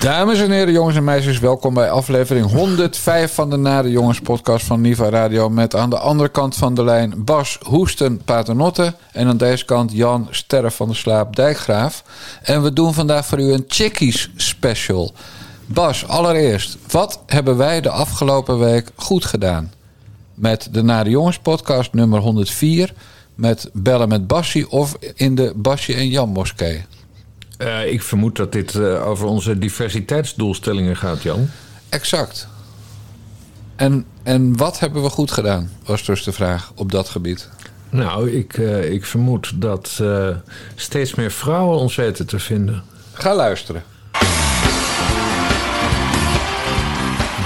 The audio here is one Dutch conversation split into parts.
Dames en heren, jongens en meisjes, welkom bij aflevering 105 van de Nare Jongens podcast van Niva Radio. Met aan de andere kant van de lijn Bas Hoesten Paternotte. En aan deze kant Jan Sterre van de Slaap Dijkgraaf. En we doen vandaag voor u een Chickies special. Bas, allereerst, wat hebben wij de afgelopen week goed gedaan? Met de Nare Jongens podcast nummer 104. Met Bellen met Bassie of in de Bassie en Jan moskee. Uh, ik vermoed dat dit uh, over onze diversiteitsdoelstellingen gaat, Jan. Exact. En, en wat hebben we goed gedaan, was dus de vraag op dat gebied. Nou, ik, uh, ik vermoed dat steeds meer vrouwen ons weten te vinden. Ga luisteren.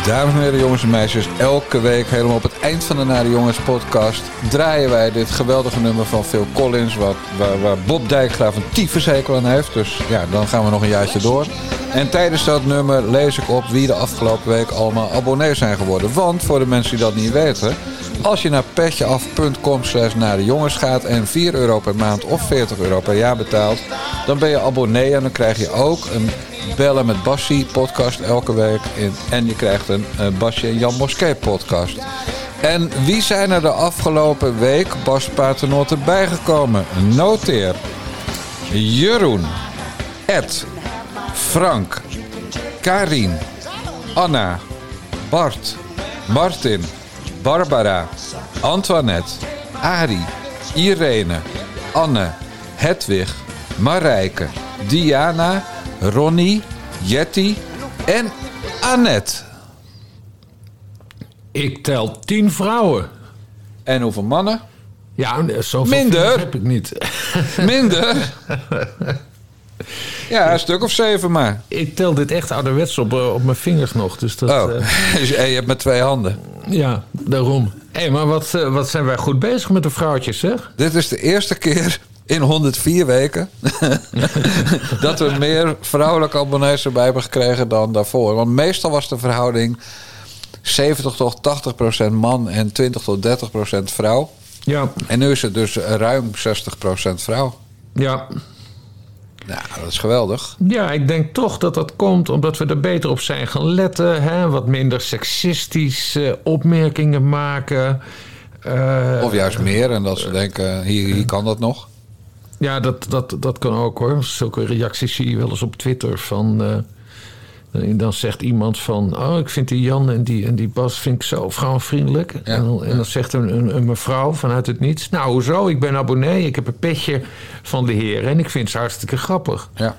Dames en heren, jongens en meisjes, elke week helemaal op het eind van de Nare Jongens podcast draaien wij dit geweldige nummer van Phil Collins, wat, waar, waar Bob Dijkgraaf een tyfushekel aan heeft. Dus ja, dan gaan we nog een jaartje door. En tijdens dat nummer lees ik op wie de afgelopen week allemaal abonnees zijn geworden. Want voor de mensen die dat niet weten, als je naar petjeaf.com slash naar de jongens gaat en 4 euro per maand of 40 euro per jaar betaalt, dan ben je abonnee en dan krijg je ook een Bellen met Bassie podcast elke week. En je krijgt een uh, Basje en Jan Moskee podcast. En wie zijn er de afgelopen week Bas bijgekomen? Noteer. Jeroen. Ed. Frank. Karin. Anna. Bart. Martin. Barbara. Antoinette. Ari. Irene. Anne. Hedwig. Marijke. Diana. Ronnie, Jetty en Annette. Ik tel tien vrouwen. En hoeveel mannen? Ja, zoveel Minder. heb ik niet. Minder? Ja, een stuk of zeven maar. Ik tel dit echt ouderwets op, eh, op mijn vingers nog. Dus dat, oh, uh, je hebt met twee handen. Ja, daarom. Hé, hey, maar wat, wat zijn wij goed bezig met de vrouwtjes, zeg? Dit is de eerste keer in 104 weken dat we meer vrouwelijke abonnees erbij hebben gekregen dan daarvoor. Want meestal was de verhouding 70 tot 80 procent man en 20 tot 30 procent vrouw. Ja. En nu is het dus ruim 60 procent vrouw. Ja. Nou, dat is geweldig. Ja, ik denk toch dat dat komt omdat we er beter op zijn gaan letten. Hè? Wat minder seksistische opmerkingen maken. Uh, of juist meer en dat ze denken, hier, hier kan dat nog. Ja, dat, dat, dat kan ook hoor. Zulke reacties zie je wel eens op Twitter van. Uh, dan zegt iemand van, oh, ik vind die Jan en die, en die Bas vind ik zo vrouwenvriendelijk. Ja, en, dan, en dan zegt een, een, een, mevrouw vanuit het niets, nou hoezo, ik ben abonnee, ik heb een petje van de heren en ik vind ze hartstikke grappig. Ja,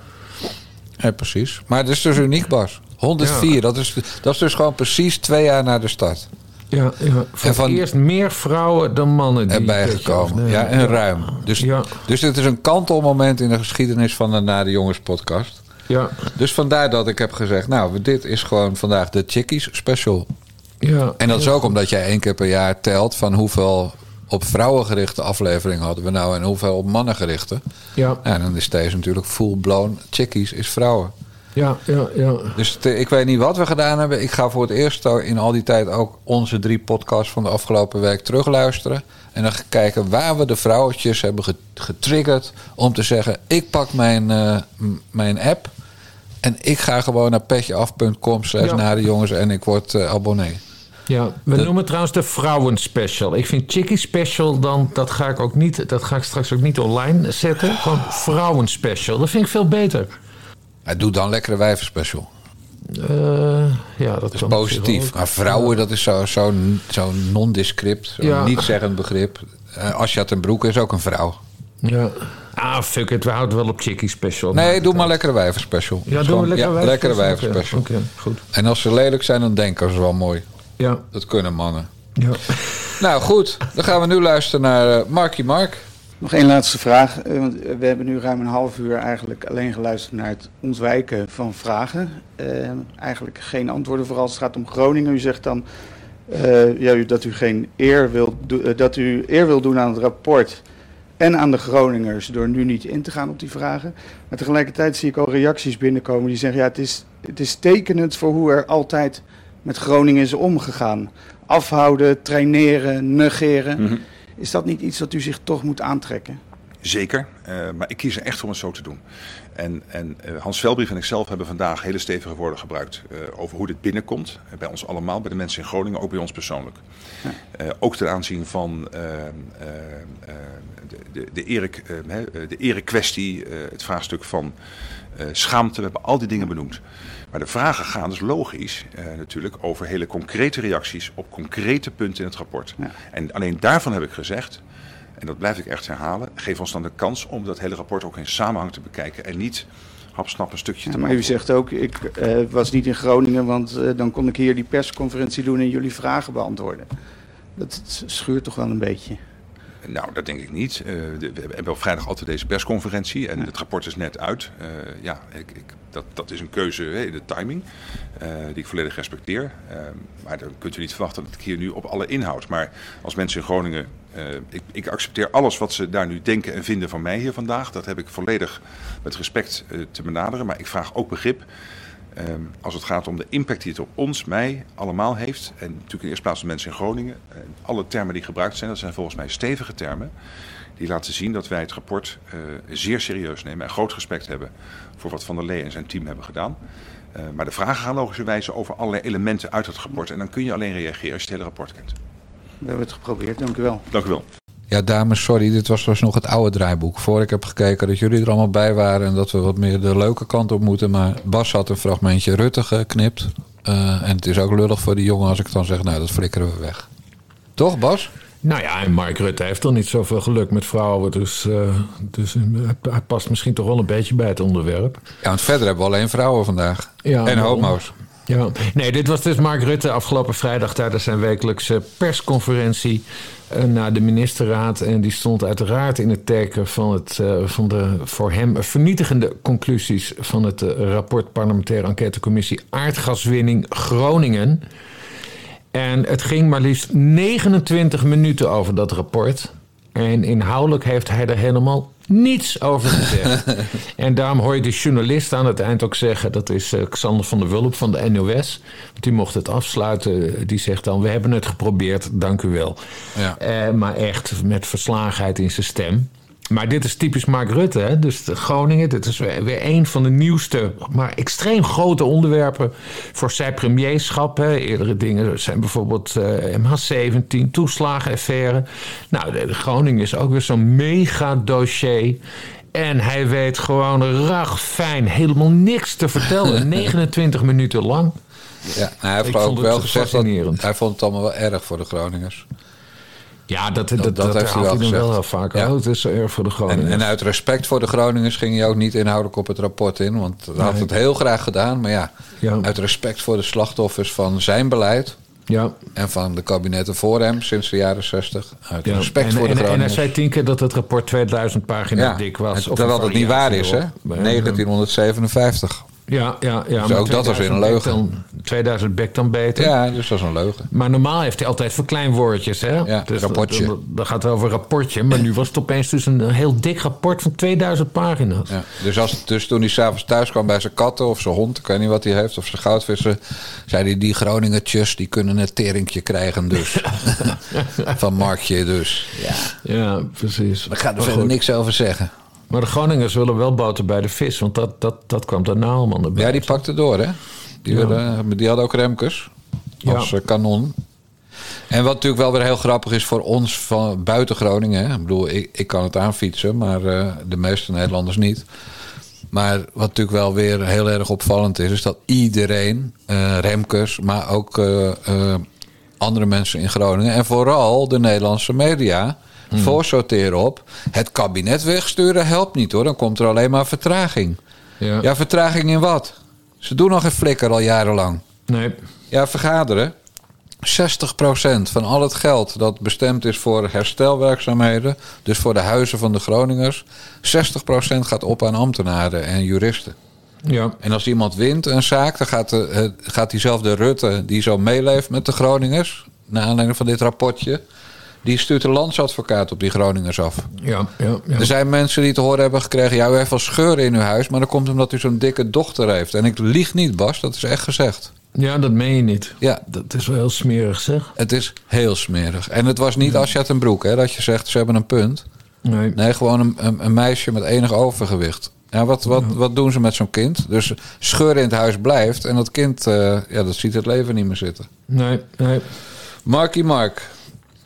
ja precies. Maar het is dus uniek Bas. 104, dat, is, dat is dus gewoon precies twee jaar na de start. Ja, ja. Van, van eerst meer vrouwen dan mannen die erbij gekomen. Ja, en ruim. Dus, ja. dus dit is een kantelmoment in de geschiedenis van de Na de Jongens podcast. Ja. Dus vandaar dat ik heb gezegd, nou, dit is gewoon vandaag de Chickies special. Ja, en dat is ook omdat jij één keer per jaar telt van hoeveel op vrouwen gerichte afleveringen hadden we nou en hoeveel op mannen gerichte. Ja. En dan is deze natuurlijk full blown Chickies is vrouwen. Ja, ja, ja. Dus ik weet niet wat we gedaan hebben. Ik ga voor het eerst in al die tijd ook onze drie podcasts van de afgelopen week terugluisteren. En dan kijken waar we de vrouwtjes hebben getriggerd om te zeggen: ik pak mijn, uh, mijn app en ik ga gewoon naar petjeaf.com slash naar de jongens en ik word uh, abonnee. Ja, we noemen het trouwens de vrouwen special. Ik vind chickie special dan dat ga ik ook niet, dat ga ik straks ook niet online zetten. Gewoon vrouwen special. Dat vind ik veel beter. Hij doet dan lekkere wijvenspecial. Uh, ja, dat, dat is positief. Maar vrouwen, dat is zo'n zo, zo nondescript, zo'n ja. niet-zeggend begrip. Uh, Asja ten Broek is ook een vrouw. Ja. Ah, fuck it, we houden wel op chickie special. Nee, doe maar lekkere wijvenspecial. Ja, doe maar lekkere ja, lekkere wijvenspecial. Oké, okay, goed. En als ze lelijk zijn, dan denken ze wel mooi. Ja. Dat kunnen mannen. Ja. Nou, goed. Dan gaan we nu luisteren naar uh, Marky Mark. Nog één laatste vraag. Eh, we hebben nu ruim een half uur eigenlijk alleen geluisterd naar het ontwijken van vragen. Uh, eigenlijk geen antwoorden, vooral als het gaat om Groningen. U zegt dan uh, ja, dat u geen eer wil, dat u eer wil doen aan het rapport en aan de Groningers door nu niet in te gaan op die vragen. Maar tegelijkertijd zie ik al reacties binnenkomen die zeggen ja, het is, het is tekenend voor hoe er altijd met Groningen is omgegaan. Afhouden, traineren, negeren. -hmm. Is dat niet iets dat u zich toch moet aantrekken? Zeker, uh, maar ik kies er echt om het zo te doen. En, en uh, Hans Velbrief en ikzelf hebben vandaag hele stevige woorden gebruikt uh, over hoe dit binnenkomt. Bij ons allemaal, bij de mensen in Groningen, ook bij ons persoonlijk. Ja. ook ten aanzien van de, de, de, Erik, de erekwestie, het vraagstuk van schaamte. We hebben al die dingen benoemd. Maar de vragen gaan dus logisch natuurlijk over hele concrete reacties op concrete punten in het rapport. Ja. En alleen daarvan heb ik gezegd, en dat blijf ik echt herhalen, geef ons dan de kans om dat hele rapport ook in samenhang te bekijken en niet hapsnap een stukje te ja, Maar u zegt ook, ik uh, was niet in Groningen, want uh, dan kon ik hier die persconferentie doen en jullie vragen beantwoorden. Dat schuurt toch wel een beetje. Nou, dat denk ik niet. Uh, de, we hebben op vrijdag altijd deze persconferentie en ja. het rapport is net uit. Uh, ja, ik, ik, dat, dat is een keuze in de timing, uh, die ik volledig respecteer. maar dan kunt u niet verwachten dat ik hier nu op alle inhoud. Maar als mensen in Groningen, ik, ik, accepteer alles wat ze daar nu denken en vinden van mij hier vandaag. Dat heb ik volledig met respect te benaderen. Maar ik vraag ook begrip Um, als het gaat om de impact die het op ons, mij, allemaal heeft. En natuurlijk in de eerste plaats de mensen in Groningen. En alle termen die gebruikt zijn, dat zijn volgens mij stevige termen. Die laten zien dat wij het rapport uh, zeer serieus nemen en groot respect hebben voor wat Van der Lee en zijn team hebben gedaan. Uh, maar de vragen gaan logischerwijze over allerlei elementen uit het rapport. En dan kun je alleen reageren als je het hele rapport kent. We hebben het geprobeerd, dank u wel. Dank u wel. Ja, dames, sorry, dit was dus nog het oude draaiboek. Voor ik heb gekeken dat jullie er allemaal bij waren en dat we wat meer de leuke kant op moeten. Maar Bas had een fragmentje Rutte geknipt. Uh, en het is ook lullig voor die jongen als ik dan zeg, nou, dat flikkeren we weg. Toch, Bas? Nou ja, en Mark Rutte heeft toch niet zoveel geluk met vrouwen. Dus, uh, dus hij past misschien toch wel een beetje bij het onderwerp. Ja, want verder hebben we alleen vrouwen vandaag. Ja, en homo's. Ja, nee, dit was dus Mark Rutte afgelopen vrijdag tijdens zijn wekelijkse persconferentie naar de ministerraad. En die stond uiteraard in het teken van, het, uh, van de voor hem vernietigende conclusies van het uh, rapport Parlementaire Enquêtecommissie Aardgaswinning Groningen. En het ging maar liefst 29 minuten over dat rapport. En inhoudelijk heeft hij er helemaal niets over gezegd. en daarom hoor je de journalist aan het eind ook zeggen... dat is uh, Xander van der Wulp van de NOS. Die mocht het afsluiten. Die zegt dan, we hebben het geprobeerd, dank u wel. Ja. Uh, maar echt met verslagenheid in zijn stem. Maar dit is typisch Mark Rutte. Hè? Dus de Groningen, dit is weer een van de nieuwste, maar extreem grote onderwerpen voor zijn premierschap. Hè? Eerdere dingen zijn bijvoorbeeld uh, eh, MH17, toeslagenaffaire. Nou, de, de Groningen is ook weer zo'n mega dossier. En hij weet gewoon ragfijn helemaal niks te vertellen. 29 minuten lang. Ja, hij heeft ook wel gezegd dat hij vond het allemaal wel erg voor de Groningers. Ja, dat, dat, dat, dat heeft hij wel, wel heel vaak. Ja. Oh, het is erg voor de Groningers. En, en, uit respect voor de Groningers ging hij ook niet inhoudelijk op het rapport in. Want dat had het heel graag gedaan. Maar ja, ja, uit respect voor de slachtoffers van zijn beleid... Ja. En van de kabinetten voor hem sinds de jaren 60. Uit respect voor de Groningers. En hij zei tien keer dat het rapport 2000 pagina's dik was. terwijl dat niet waar is, hè? 1957. Ja, ja, ja. Dus ook dat was weer een leugen. Dan, 2000 bek dan beter. Ja, dus dat is een leugen. Maar normaal heeft hij altijd verkleinwoordjes, hè? Ja, dus rapportje. Dan, dan, gaat het over rapportje. Maar nu was het opeens dus een heel dik rapport van 2000 pagina's. Ja, dus, als, dus toen hij s'avonds thuis kwam bij zijn katten of zijn hond, ik weet niet wat hij heeft, of zijn goudvissen, zei hij, die Groningertjes, die kunnen een teringje krijgen dus. van Markje dus. Ja, ja precies. We gaan er verder niks over zeggen. Maar de Groningers willen wel boter bij de vis, want dat, dat, dat kwam daarna allemaal erbij. Ja, die pakte door, hè? Die, ja. wilden, die hadden ook Remkes als ja. kanon. En wat natuurlijk wel weer heel grappig is voor ons van buiten Groningen. Hè? Ik bedoel, ik, ik kan het aanfietsen, maar uh, de meeste Nederlanders niet. Maar wat natuurlijk wel weer heel erg opvallend is, is dat iedereen, uh, Remkes, maar ook uh, andere mensen in Groningen en vooral de Nederlandse media hmm. voorsorteren op. Het kabinet wegsturen helpt niet hoor. Dan komt er alleen maar vertraging. Ja, ja vertraging in wat? Ze doen nog geen flikker al jarenlang. Nee. Ja, vergaderen. 60% van al het geld dat bestemd is voor herstelwerkzaamheden, dus voor de huizen van de Groningers, 60% gaat op aan ambtenaren en juristen. Ja. En als iemand wint een zaak, dan gaat, de, gaat diezelfde Rutte, die zo meeleeft met de Groningers, naar aanleiding van dit rapportje, die stuurt de landsadvocaat op die Groningers af. Ja, ja, ja. Er zijn mensen die te horen hebben gekregen... ja, u heeft wel scheuren in uw huis... maar dat komt omdat u zo'n dikke dochter heeft. En ik lieg niet, Bas, dat is echt gezegd. Ja, dat meen je niet. Ja. Dat is wel heel smerig, zeg. Het is heel smerig. En het was niet ja. Asjat en Broek, hè, dat je zegt... ze hebben een punt. Nee. Nee, gewoon een, een, een meisje met enig overgewicht. Ja, wat, wat, wat doen ze met zo'n kind? Dus scheuren in het huis blijft en dat kind, eh, ja, dat ziet het leven niet meer zitten. Nee, nee. Marky Mark,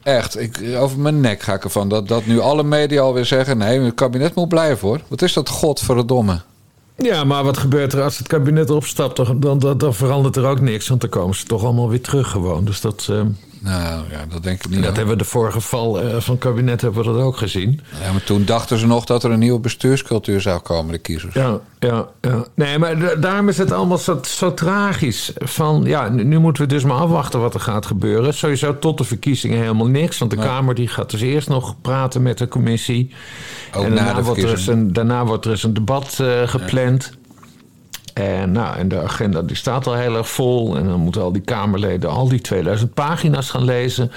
echt, ik, over mijn nek ga ik ervan. Dat, dat nu alle media alweer zeggen, nee, het kabinet moet blijven hoor. Wat is dat godverdomme? Ja, maar wat gebeurt er als het kabinet opstapt? Dan, dan, dan, verandert er ook niks, want dan komen ze toch allemaal weer terug gewoon. Dus dat... eh, Nou ja, dat denk ik niet. dat hebben we de vorige val eh, van het kabinet hebben we dat ook gezien. Ja, maar toen dachten ze nog dat er een nieuwe bestuurscultuur zou komen, de kiezers. Ja, ja, ja. Nee, maar da- daarom is het allemaal zo, zo tragisch. Van, ja, nu, nu moeten we dus maar afwachten wat er gaat gebeuren. Sowieso tot de verkiezingen helemaal niks. Want de Kamer die gaat dus eerst nog praten met de commissie. Ook en na daarna de wordt, er eens een, daarna wordt er eens een debat eh, gepland. En, nou, en de agenda die staat al heel erg vol. En dan moeten al die Kamerleden al die 2000 pagina's gaan lezen.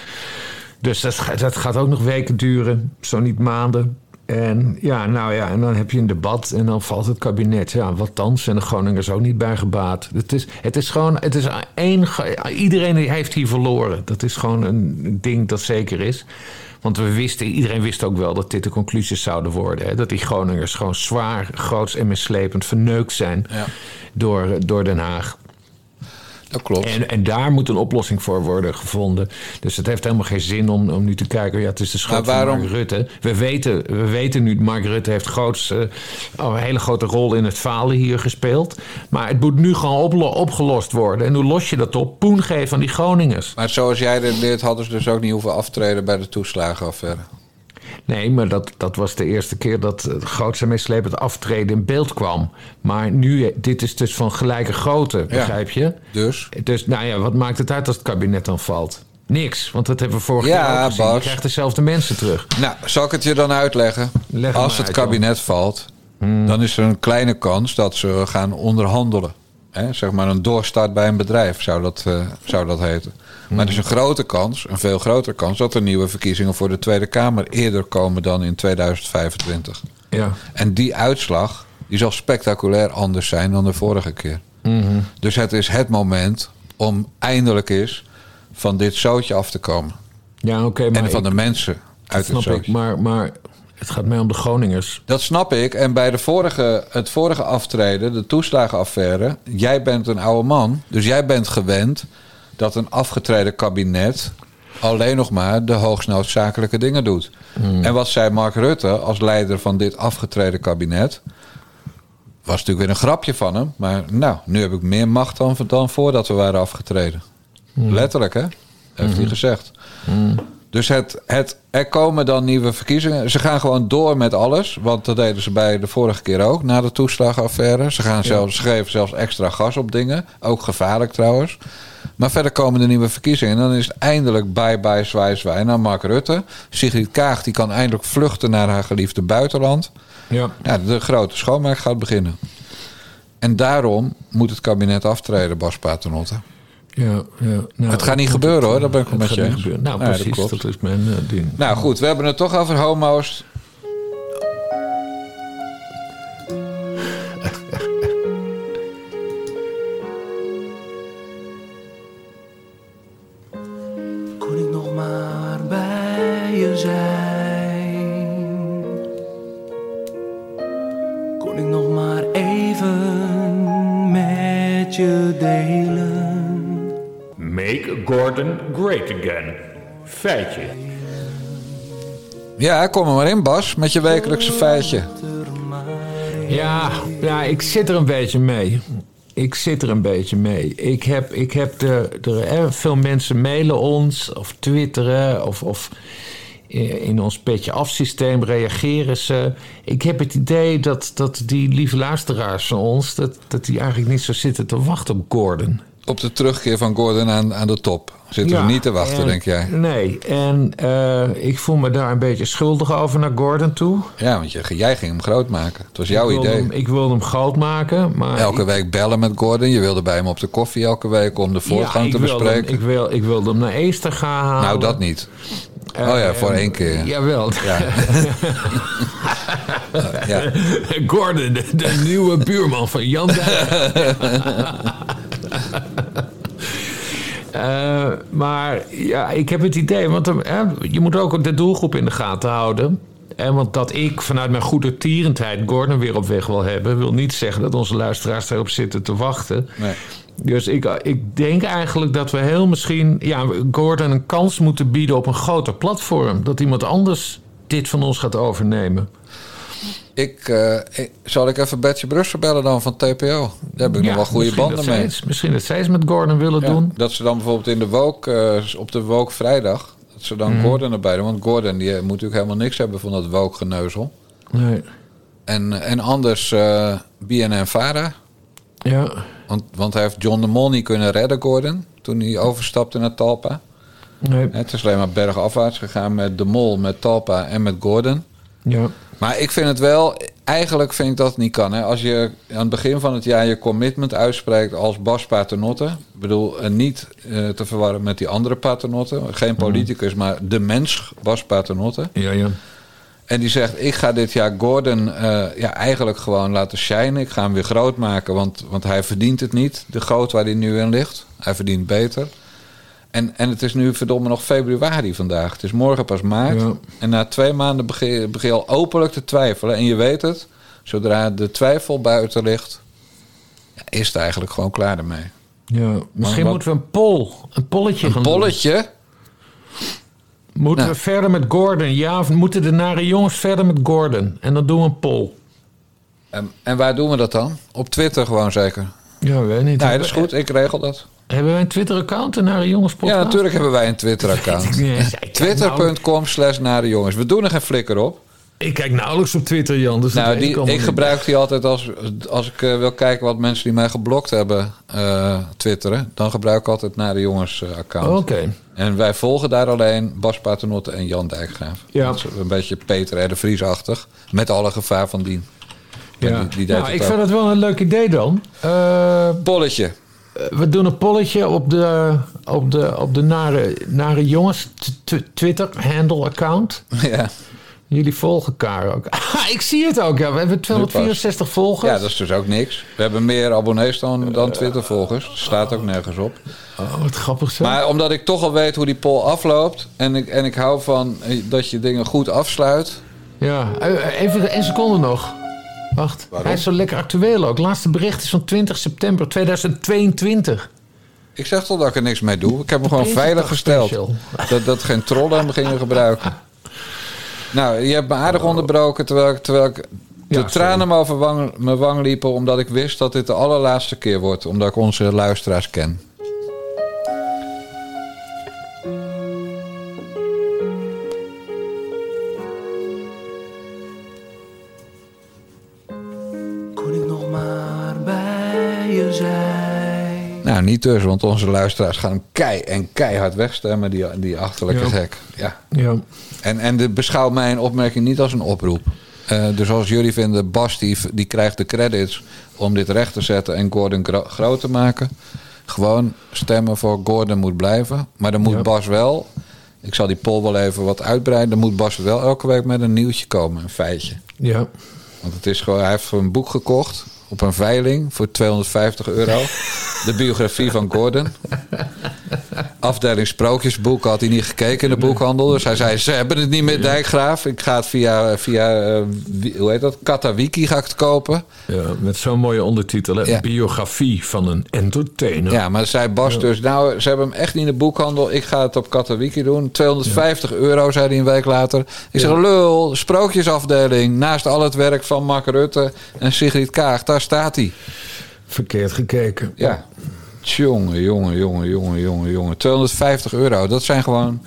Dus dat, dat gaat ook nog weken duren, zo niet maanden. En ja, nou ja, en dan heb je een debat en dan valt het kabinet. Ja, wat dan? Zijn de Groningers ook niet bij gebaat? Het is, het is gewoon, het is één, iedereen heeft hier verloren. Dat is gewoon een ding dat zeker is. Want we wisten, iedereen wist ook wel dat dit de conclusies zouden worden. Hè? Dat die Groningers gewoon zwaar, groots en mislepend verneukt zijn Ja. door, door Den Haag. Dat klopt. En, en daar moet een oplossing voor worden gevonden. Dus het heeft helemaal geen zin om, om nu te kijken... ja, het is de schuld waarom- van Mark Rutte. We weten, we weten nu, Mark Rutte heeft groots, eh, een hele grote rol in het falen hier gespeeld. Maar het moet nu gewoon oplo- opgelost worden. En hoe los je dat op? Poen geven aan die Groningers. Maar zoals jij dit leert, hadden ze dus ook niet hoeven aftreden bij de toeslagenaffaire. Nee, maar dat, dat was de eerste keer dat het grootste mislepend aftreden in beeld kwam. Maar nu, eh, dit is dus van gelijke grootte, begrijp je? Dus? Dus nou ja, wat maakt het uit als het kabinet dan valt? Niks, want dat hebben we vorige Ja, keer ook gezien. Je krijgt dezelfde mensen terug. Nou, zal ik het je dan uitleggen? Leg Als het uit, kabinet valt, dan is er een kleine kans dat ze gaan onderhandelen. Hè, zeg maar een doorstart bij een bedrijf zou dat, eh, zou dat heten. Maar er is een grote kans, een veel grotere kans, dat er nieuwe verkiezingen voor de Tweede Kamer eerder komen dan in 2025. Ja. En die uitslag die zal spectaculair anders zijn dan de vorige keer. Dus het is het moment om eindelijk eens van dit zootje af te komen. Ja, oké, maar en van ik- de mensen uit het snap ik. zootje. Maar, maar het gaat mij om de Groningers. Dat snap ik. En bij de vorige, het vorige aftreden, de toeslagenaffaire... jij bent een oude man, dus jij bent gewend... dat een afgetreden kabinet alleen nog maar de hoogst noodzakelijke dingen doet. En wat zei Mark Rutte als leider van dit afgetreden kabinet... was natuurlijk weer een grapje van hem. Maar nou, nu heb ik meer macht dan, dan voordat we waren afgetreden. Letterlijk, hè? Heeft hij gezegd. Dus het, het, er komen dan nieuwe verkiezingen. Ze gaan gewoon door met alles. Want dat deden ze bij de vorige keer ook, na de toeslagenaffaire. Ze, gaan zelfs, ze geven zelfs extra gas op dingen. Ook gevaarlijk trouwens. Maar verder komen de nieuwe verkiezingen. En dan is het eindelijk bye bye zwaai zwaai naar Mark Rutte. Sigrid Kaag die kan eindelijk vluchten naar haar geliefde buitenland. Ja. Ja, de grote schoonmaak gaat beginnen. En daarom moet het kabinet aftreden, Bas Paternotte. Ja, ja. Nou, Het gaat niet gebeuren, hoor, daar ben ik het met je. Nou, Ja, dat precies, dat, is mijn eh, ding. Nou goed, we hebben het toch over homo's. Feitje. Ja, kom er maar in, Bas, met je wekelijkse feitje. Ja, ja, ik zit er een beetje mee. Ik zit er een beetje mee. Ik heb, ik heb de, de, veel mensen mailen ons of twitteren of, of in ons petje afsysteem reageren ze. Ik heb het idee dat, dat die lieve luisteraars van ons... Dat, dat die eigenlijk niet zo zitten te wachten op Gordon. Op de terugkeer van Gordon aan, aan de top. Zitten we niet te wachten, en- denk jij? Nee, en eh, ik voel me daar een beetje schuldig over naar Gordon toe. Ja, want je, jij ging hem groot maken. Het was jouw ik idee. Hem, ik wilde hem groot maken, maar... Elke ik- week bellen met Gordon. Je wilde bij hem op de koffie elke week om de voortgang Ja, te hem- bespreken. ik, wil, ik wilde hem naar Easter gaan halen. Nou, dat niet. Eh, oh ja, voor één keer. Jawel. Ja. ja. Gordon, de, de nieuwe buurman van Jan Dijk. Eh, maar ja, ik heb het idee, want hè, je moet ook de doelgroep in de gaten houden. En want dat ik vanuit mijn goede tierendheid Gordon weer op weg wil hebben, wil niet zeggen dat onze luisteraars daarop zitten te wachten. Nee. Dus ik, ik denk eigenlijk dat we heel misschien ja, Gordon een kans moeten bieden op een groter platform. Dat iemand anders dit van ons gaat overnemen. Ik, eh, ik- zal ik even Betje Brussel bellen dan van TPO? Daar heb ik nog wel goede banden mee. misschien dat zij eens met Gordon willen Ja, doen. dat ze dan bijvoorbeeld in de Woke, eh, op de Woke vrijdag, dat ze dan Mhm. Gordon erbij doen. Want Gordon die eh, moet natuurlijk helemaal niks hebben van dat Woke geneuzel. Nee. En, en anders eh BNN Vara. Ja. Want, want hij heeft John de Mol niet kunnen redden, Gordon, toen hij overstapte naar Talpa. Nee. Het is alleen maar bergafwaarts gegaan met de Mol, met Talpa en met Gordon. Ja. Maar ik vind het wel, eigenlijk vind ik dat het niet kan. Hè? Als je aan het begin van het jaar je commitment uitspreekt als Bas Paternotte. Ik bedoel, eh, niet eh, te verwarren met die andere Paternotte. Geen politicus, maar de mens Bas Paternotte. Ja, ja. En die zegt, ik ga dit jaar Gordon eh, ja, eigenlijk gewoon laten shinen. Ik ga hem weer groot maken, want, want hij verdient het niet. De groot waar hij nu in ligt. Hij verdient beter. En, en het is nu verdomme nog februari vandaag. Het is morgen pas maart. Ja. En na twee maanden begin, begin je al openlijk te twijfelen. En je weet het, zodra de twijfel buiten ligt... Is het eigenlijk gewoon klaar ermee. ja. Misschien wat- moeten we een poll, een polletje Een gaan doen. bolletje? Moeten Nou. we verder met Gordon? Ja, of moeten de nare jongens verder met Gordon? En dan doen we een poll. En, en waar doen we dat dan? Op Twitter gewoon zeker. Ja, weet niet. Nee, dat is goed. Ik regel dat. Hebben wij een Twitter-account, de nare jongens podcast? Ja, natuurlijk hebben wij een Twitter-account. Twitter.com slash nare jongens. We doen er geen flikker op. Ik kijk nauwelijks op Twitter, Jan. Dus Nou, die, ik niet. gebruik die altijd als, als ik eh, wil kijken wat mensen die mij geblokt hebben eh, twitteren. Dan gebruik ik altijd nare jongens eh, account. Oké. En wij volgen daar alleen Bas Paternotte en Jan Dijkgraaf. Ja. Dat is een beetje Peter R. de Vries-achtig. Met alle gevaar van dien. Ja. die- nou, ik ook. vind het wel een leuk idee dan. Eh, Polletje. We doen een polletje op de, op de, op de nare, nare jongens t- t- Twitter-handle-account. ja. Jullie volgen elkaar ook. Ah, ik zie het ook. Ja. We hebben 264 volgers. ja, dat is dus ook niks. We hebben meer abonnees dan, dan Twitter-volgers. Staat ook nergens op. Oh, wat grappig zo. Maar omdat ik toch al weet hoe die poll afloopt... en ik, en ik hou van eh, dat je dingen goed afsluit... Ja, eh, even één seconde nog. Wacht, Waarom? hij is zo lekker actueel ook. Laatste bericht is van 20 september 2022. Ik zeg toch dat ik er niks mee doe. Ik heb hem gewoon veilig gesteld. special. Dat, dat geen trollen hem gingen gebruiken. Nou, je hebt me aardig onderbroken terwijl ik, terwijl ik de Ja, tranen me over wang, mijn wang liepen... omdat ik wist dat dit de allerlaatste keer wordt. Omdat ik onze luisteraars ken. Nou, niet dus, want onze luisteraars gaan hem kei en keihard wegstemmen... die, die achterlijke Ja. gek. Ja. Ja. En, en de, beschouw mijn opmerking niet als een oproep. Eh, dus als jullie vinden, Bas die, die krijgt de credits om dit recht te zetten en Gordon gro- groot te maken. Gewoon stemmen voor Gordon moet blijven. Maar dan moet Ja. Bas wel, ik zal die poll wel even wat uitbreiden. Dan moet Bas wel elke week met een nieuwtje komen, een feitje. ja. Want het is gewoon, hij heeft een boek gekocht op een veiling voor 250 euro. De biografie van Gordon. Afdeling sprookjesboek had hij niet gekeken in de boekhandel. Dus hij zei, ze hebben het niet met Dijkgraaf. Ik ga het via, via eh, hoe heet dat, Katawiki ga ik het kopen. ja met zo'n mooie ondertitel. hè? Ja. Biografie van een entertainer. Ja, maar zei Bas dus, nou, ze hebben hem echt niet in de boekhandel. Ik ga het op Katawiki doen. 250 euro, zei hij een week later. Ik zeg, lul, sprookjesafdeling. Naast al het werk van Mark Rutte en Sigrid Kaag. Daar staat hij. Verkeerd gekeken. Ja. Jongen, jongen, jongen, jongen, jongen, jongen. 250 euro. Dat zijn gewoon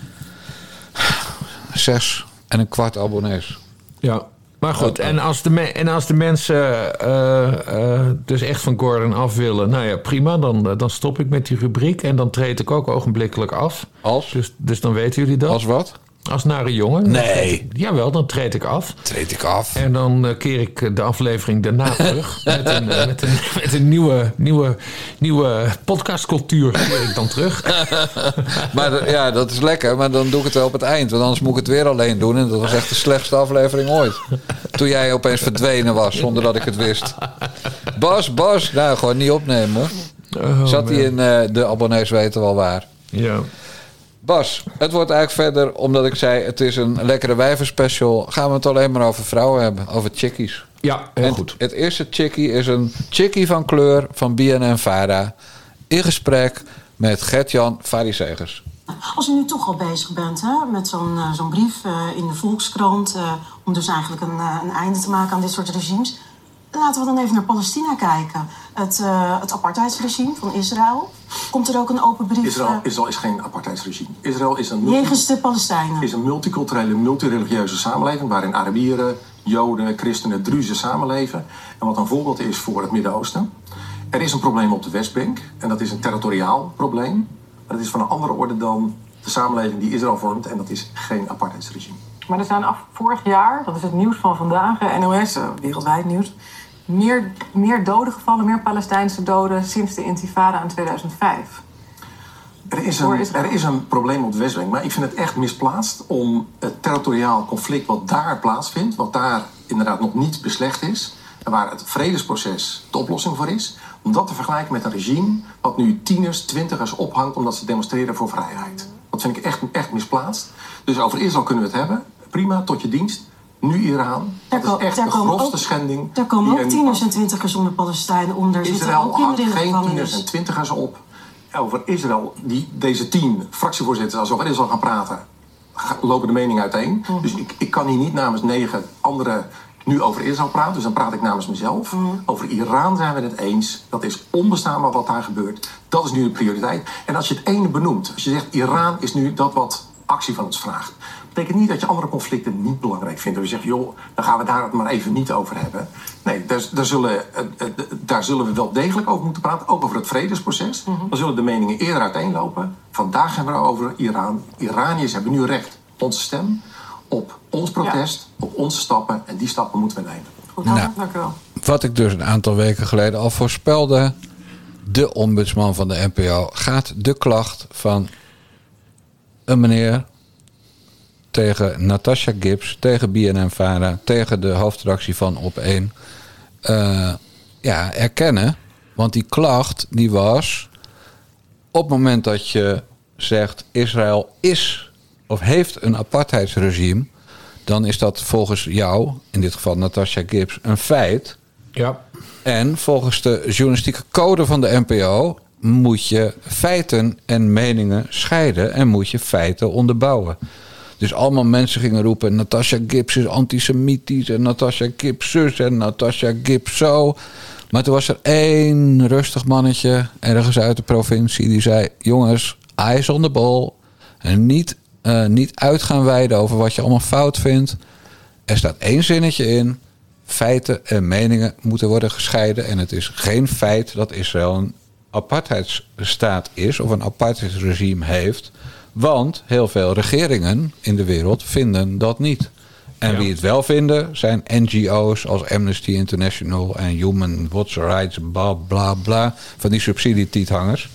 zes en een kwart abonnees. Ja. Maar goed, en als de, en als de mensen eh, eh, dus echt van Gordon af willen, nou ja, prima, dan, eh, dan stop ik met die rubriek en dan treed ik ook ogenblikkelijk af. Als? Dus, dus dan weten jullie dat. Als wat? Als nare jongen. Dan Nee. ik- jawel, dan treed ik af. Treed ik af. En dan eh, keer ik de aflevering daarna terug. met, een, met, een, met een nieuwe, nieuwe, nieuwe podcastcultuur keer ik dan terug. Maar ja, dat is lekker. Maar dan doe ik het wel op het eind. Want anders moet ik het weer alleen doen. En dat was echt de slechtste aflevering ooit. Toen jij opeens verdwenen was, zonder dat ik het wist. Bas, Bas. Nou, gewoon niet opnemen hoor. Oh, Zat hij in eh, de abonnees weten wel waar. Ja. Bas, het wordt eigenlijk verder, omdat ik zei het is een lekkere wijvenspecial. Gaan we het alleen maar over vrouwen hebben, over chickies. Ja, heel En goed. Het eerste chickie is een chickie van kleur van BNN Vara. In gesprek met Gert-Jan Farisegers. Als u nu toch al bezig bent hè, met zo'n eh, zo'n brief eh, in de Volkskrant... eh, om dus eigenlijk een, een einde te maken aan dit soort regimes... laten we dan even naar Palestina kijken. Het, eh, het apartheidsregime van Israël. Komt er ook een open brief Israël, eh, Israël is geen apartheidsregime. Israël is een, multi- jegens de Palestijnen? is een multiculturele, multireligieuze samenleving... waarin Arabieren, Joden, Christenen, Druzen samenleven. En wat een voorbeeld is voor het Midden-Oosten. Er is een probleem op de Westbank. En dat is een territoriaal probleem. Maar dat is van een andere orde dan de samenleving die Israël vormt. En dat is geen apartheidsregime. Maar er zijn af vorig jaar, dat is het nieuws van vandaag, eh, NOS, wereldwijd nieuws, meer, meer doden gevallen, meer Palestijnse doden sinds de intifada in 2005. Er is, een, er is een probleem op de Westbank, maar ik vind het echt misplaatst om het territoriaal conflict wat daar plaatsvindt, wat daar inderdaad nog niet beslecht is, en waar het vredesproces de oplossing voor is, om dat te vergelijken met een regime wat nu tieners, twintigers ophangt omdat ze demonstreren voor vrijheid. Dat vind ik echt, echt misplaatst. Dus over Israël kunnen we het hebben. Prima, tot je dienst. Nu Iran. Daar Dat is echt daar de grofste ook- schending. Daar komen ook er tieners en twintigers onder Palestijnen zitten Israël hangt geen tieners en twintigers op. Over Israël, die, deze tien fractievoorzitters, als we over Israël gaan praten, lopen de meningen uiteen. Dus ik, ik kan hier niet namens negen anderen nu over Israël praten. Dus dan praat ik namens mezelf. Over Iran zijn we het eens. Dat is onbestaanbaar wat daar gebeurt. Dat is nu de prioriteit. En als je het ene benoemt, als je zegt Iran is nu dat wat actie van ons vraagt. Betekent niet dat je andere conflicten niet belangrijk vindt. Dus je zegt, joh, dan gaan we daar het maar even niet over hebben. Nee, daar, daar, zullen, eh, eh, daar zullen we wel degelijk over moeten praten. Ook over het vredesproces. Dan zullen de meningen eerder uiteenlopen. Vandaag hebben we het over Iran. Iraniërs hebben nu recht, onze stem, op ons protest, op onze stappen. En die stappen moeten we nemen. Goed, Nou. dank u wel. Wat ik dus een aantal weken geleden al voorspelde. De ombudsman van de NPO gaat de klacht van een meneer tegen Natasha Gibbs, tegen BNN Vara, tegen de hoofdredactie van Op1 eh, ja, erkennen. Want die klacht die was op het moment dat je zegt Israël is of heeft een apartheidsregime, dan is dat volgens jou, in dit geval Natasha Gibbs, een feit. Ja. En volgens de journalistieke code van de NPO moet je feiten en meningen scheiden en moet je feiten onderbouwen. Dus allemaal mensen gingen roepen: Natasha Gibbs is antisemitisch en Natasha Gibbs zus en Natasha Gibbs zo. Maar toen was er één rustig mannetje ergens uit de provincie die zei: Jongens, eyes on the ball. En niet, eh, niet uit gaan wijden over wat je allemaal fout vindt. Er staat één zinnetje in. Feiten en meningen moeten worden gescheiden. En het is geen feit dat Israël een apartheidsstaat is of een apartheidsregime heeft. Want heel veel regeringen in de wereld vinden dat niet. En Ja. wie het wel vinden zijn NGO's als Amnesty International en Human Rights, bla bla bla. Van die subsidietiethangers.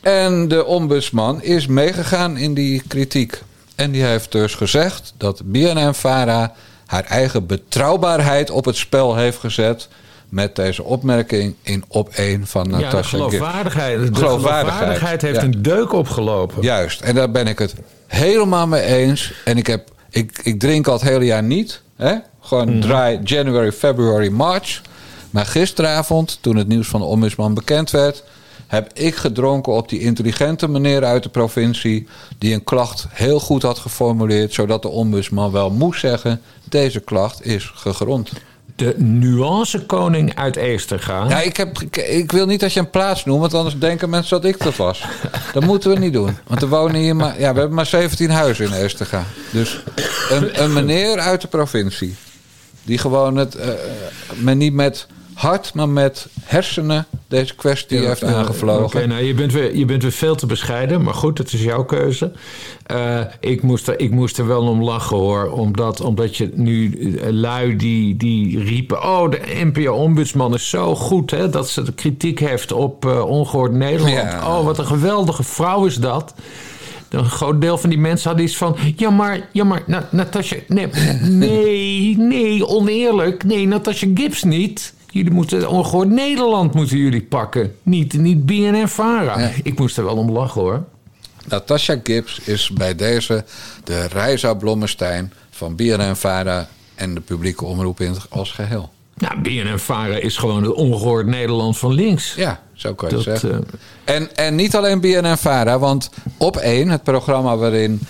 En de ombudsman is meegegaan in die kritiek. En die heeft dus gezegd dat BNN-Vara haar eigen betrouwbaarheid op het spel heeft gezet. Met deze opmerking in op één van Ja, de Natasha geloofwaardigheid, de Geloofwaardigheid, heeft ja. een deuk opgelopen. Juist, en daar ben ik het helemaal mee eens. En ik, heb, ik, ik drink al het hele jaar niet. Hè? Gewoon dry January, February, March. Maar gisteravond, toen het nieuws van de ombudsman bekend werd... heb ik gedronken op die intelligente meneer uit de provincie... die een klacht heel goed had geformuleerd... zodat de ombudsman wel moest zeggen... deze klacht is gegrond. De nuancekoning uit Eesterga. Ja, ik, heb, ik, wil niet dat je een plaats noemt, want anders denken mensen dat ik dat was. Dat moeten we niet doen. Want er wonen hier maar, ja, we hebben maar 17 huizen in Eestega. Dus een, een meneer uit de provincie, die gewoon het, eh, maar niet met hart, maar met hersenen deze kwestie heeft Eh, aangevlogen. Oké, nou, je, bent weer, je bent weer veel te bescheiden, maar goed, het is jouw keuze. Eh, ik, moest er, ik moest er wel om lachen hoor, omdat, omdat je nu eh, lui die, die riepen... oh, de NPO-ombudsman is zo goed hè, dat ze de kritiek heeft op eh, Ongehoord Nederland. Ja. Oh, wat een geweldige vrouw is dat. Een groot deel van die mensen had iets van... Ja, maar, ja, maar Na- Natasja... Nee, nee, nee, oneerlijk. Nee, Natasja Gibbs niet. Jullie moeten... Ongehoord Nederland moeten jullie pakken. Niet, niet BNN-Vara. Ja. Ik moest er wel om lachen, hoor. Natasha Gibbs is bij deze de Reisa Blommestein van BNN-Vara en de publieke omroep in als geheel. Ja, BNN-Vara is gewoon het ongehoord Nederland van links. Ja, zo kan je Dat, zeggen. eh, En, en niet alleen BNN-Vara, want op één, het programma waarin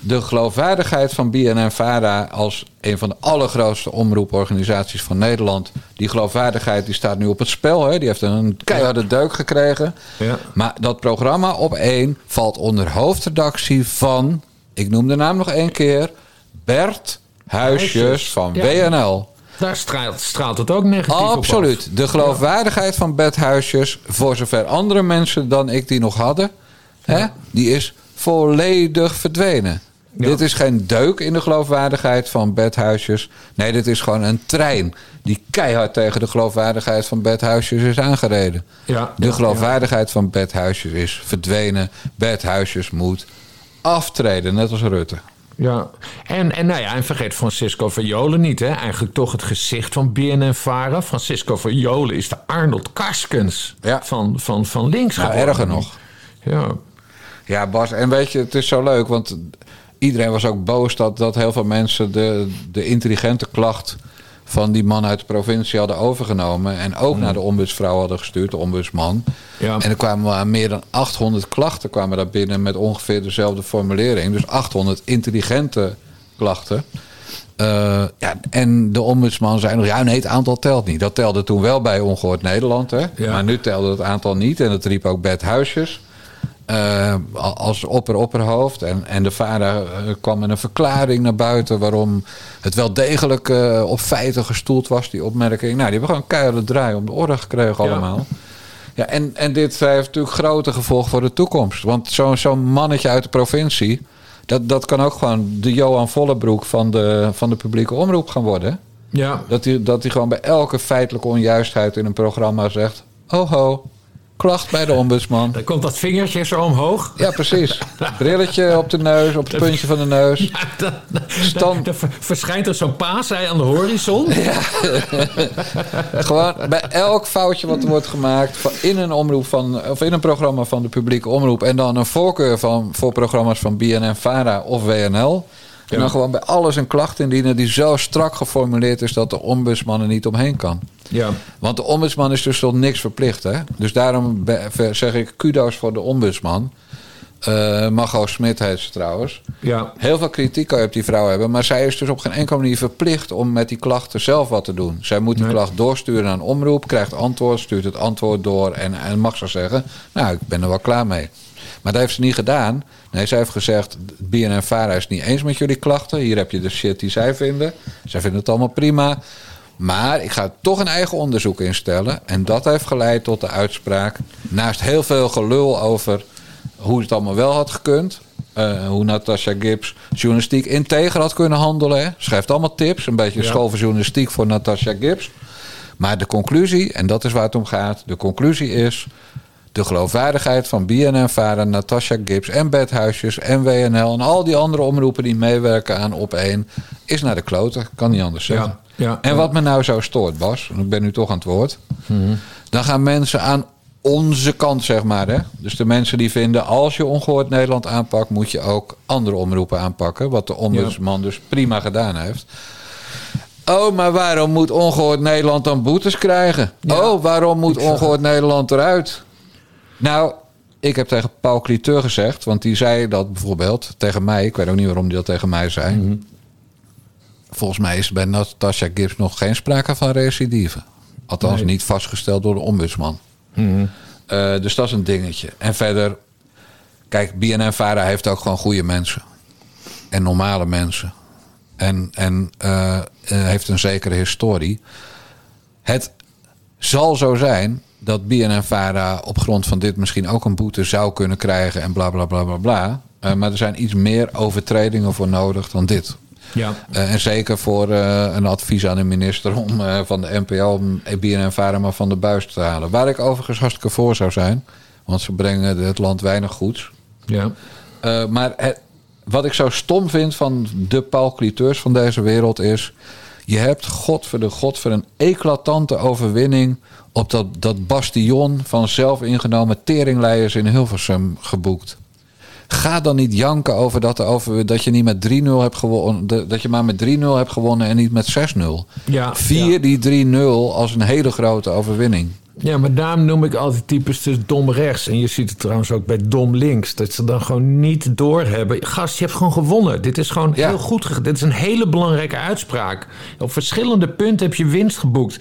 de geloofwaardigheid van BNN-Vara als een van de allergrootste omroeporganisaties van Nederland, die geloofwaardigheid die staat nu op het spel. Hè? Die heeft een keiharde deuk gekregen. Ja. Maar dat programma op één valt onder hoofdredactie van, ik noem de naam nog één keer, Bert Huisjes Huisjes, van ja. WNL. Daar straalt, straalt het ook negatief op af. Absoluut. De geloofwaardigheid van bedhuisjes, voor zover andere mensen dan ik die nog hadden, hè, die is volledig verdwenen. Ja. Dit is geen deuk in de geloofwaardigheid van bedhuisjes. Nee, dit is gewoon een trein die keihard tegen de geloofwaardigheid van bedhuisjes is aangereden. Ja, De ja, geloofwaardigheid van bedhuisjes is verdwenen. Bedhuisjes moet aftreden, net als Rutte. Ja, en, en, nou ja, en vergeet Francisco Jolen niet. Hè? Eigenlijk toch het gezicht van BNN-Vara. Francisco van Jolen is de Arnold Karskens Ja. van, van, van links Nou, geworden. erger nog. Ja, Ja, Bas, en weet je, het is zo leuk, want iedereen was ook boos dat, dat heel veel mensen de, de intelligente klacht van die man uit de provincie hadden overgenomen. En ook naar de ombudsvrouw hadden gestuurd, de ombudsman. Ja. En er kwamen meer dan 800 klachten kwamen daar binnen met ongeveer dezelfde formulering. Dus 800 intelligente klachten. Eh, ja, en de ombudsman zei nog, ja nee, het aantal telt niet. Dat telde toen wel bij Ongehoord Nederland, hè? Ja. maar nu telde het aantal niet. En dat riep ook Bert Huisjes eh, als opper-opperhoofd. En, en de vader eh, kwam met een verklaring naar buiten... waarom het wel degelijk eh, op feiten gestoeld was, die opmerking. Nou, die hebben gewoon keiharde draai om de orde gekregen allemaal. Ja, en, en dit heeft natuurlijk grote gevolgen voor de toekomst. Want zo'n zo'n mannetje uit de provincie... Dat, dat kan ook gewoon de Johan Vollebroek van de, van de publieke omroep gaan worden. ja. Dat hij dat hij gewoon bij elke feitelijke onjuistheid in een programma zegt... Oh ho, klacht bij de ombudsman. Dan komt dat vingertje zo omhoog. Ja, precies. Brilletje op de neus, op het puntje van de neus. Ja, dan, dan, Stand- dan ver- verschijnt er zo'n paasei aan de horizon. Gewoon bij elk foutje wat er wordt gemaakt in een omroep van, of in een programma van de publieke omroep. En dan een voorkeur van, voor programma's van BNN, Vara of WNL. En dan gewoon bij alles een klacht indienen die zo strak geformuleerd is dat de ombudsman er niet omheen kan. Ja. Want de ombudsman is dus tot niks verplicht. Hè? Dus daarom zeg ik kudo's voor de ombudsman. Eh Margot Smit heet ze trouwens. Ja. Heel veel kritiek kan je op die vrouw hebben. Maar zij is dus op geen enkele manier verplicht om met die klachten zelf wat te doen. Zij moet die Nee. klacht doorsturen een omroep, krijgt antwoord, stuurt het antwoord door en, en mag ze zeggen: Nou, ik ben er wel klaar mee. Maar dat heeft ze niet gedaan. Nee, zij heeft gezegd: BNN Vara is niet eens met jullie klachten. Hier heb je de shit die zij vinden. Zij vinden het allemaal prima. Maar ik ga toch een eigen onderzoek instellen. En dat heeft geleid tot de uitspraak. Naast heel veel gelul over hoe het allemaal wel had gekund. eh, hoe Natasha Gibbs journalistiek integer had kunnen handelen. Hè. Schrijft allemaal tips. Een beetje Ja. school voor journalistiek voor Natasha Gibbs. Maar de conclusie, en dat is waar het om gaat. De conclusie is... de geloofwaardigheid van BNN, Vara, Natasha Gibbs en Bedhuisjes en WNL... en al die andere omroepen die meewerken aan Op 1... is naar de kloten. Kan niet anders zeggen. Ja, ja, en wat me nou zo stoort, Bas... en ik ben nu toch aan het woord... Mhm. dan gaan mensen aan onze kant, zeg maar. Hè? Dus de mensen die vinden... als je ongehoord Nederland aanpakt... moet je ook andere omroepen aanpakken. Wat de ombudsman dus prima gedaan heeft... Oh, maar waarom moet ongehoord Nederland dan boetes krijgen? Oh, waarom moet ongehoord Nederland eruit? Nou, ik heb tegen Paul Cliteur gezegd, want die zei dat bijvoorbeeld tegen mij. Ik weet ook niet waarom hij dat tegen mij zei. Volgens mij is bij Natasha Gibbs nog geen sprake van recidive. Althans, Nee. niet vastgesteld door de ombudsman. Eh, dus dat is een dingetje. En verder, kijk, BNN-Vara heeft ook gewoon goede mensen. En normale mensen. En, en eh, eh, heeft een zekere historie. Het zal zo zijn dat BNN-Vara op grond van dit misschien ook een boete zou kunnen krijgen en bla bla bla bla bla. Eh, maar er zijn iets meer overtredingen voor nodig dan dit. Ja. Eh, en zeker voor eh, een advies aan de minister om van de om BNN-Vara maar van de buis te halen. Waar ik overigens hartstikke voor zou zijn. Want ze brengen het land weinig goeds. Ja. Maar het- wat ik zo stom vind van de Paul Cliteurs van deze wereld is... je hebt god voor de god voor een eclatante overwinning... op dat, dat bastion van zelfingenomen teringleiers in Hilversum geboekt. Ga dan niet janken over dat, er over, dat je niet met 3-0 hebt gewonnen. Dat je maar met 3-0 hebt gewonnen en niet met 6-0. Ja, Vier ja. die 3-0 als een hele grote overwinning. Ja, maar daarom noem ik altijd types dus dom rechts. En je ziet het trouwens ook bij dom links. Dat ze dan gewoon niet doorhebben. Gast, je hebt gewoon gewonnen. Dit is gewoon Ja. heel goed. Dit is een hele belangrijke uitspraak. Op verschillende punten heb je winst geboekt.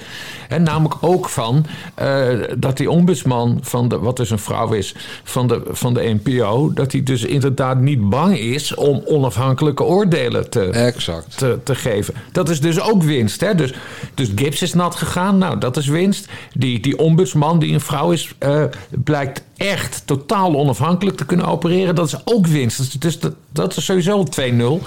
En namelijk ook van eh, dat die ombudsman van de, wat dus een vrouw is, van de, van de NPO, dat hij dus inderdaad niet bang is om onafhankelijke oordelen te, Exact. te, te geven. Dat is dus ook winst. Hè? Dus, dus Gibbs is nat gegaan. Nou, dat is winst. Die, die ombudsman, die een vrouw is, eh, blijkt echt totaal onafhankelijk te kunnen opereren. Dat is ook winst. Dus, dus dat, dat is sowieso 2-0.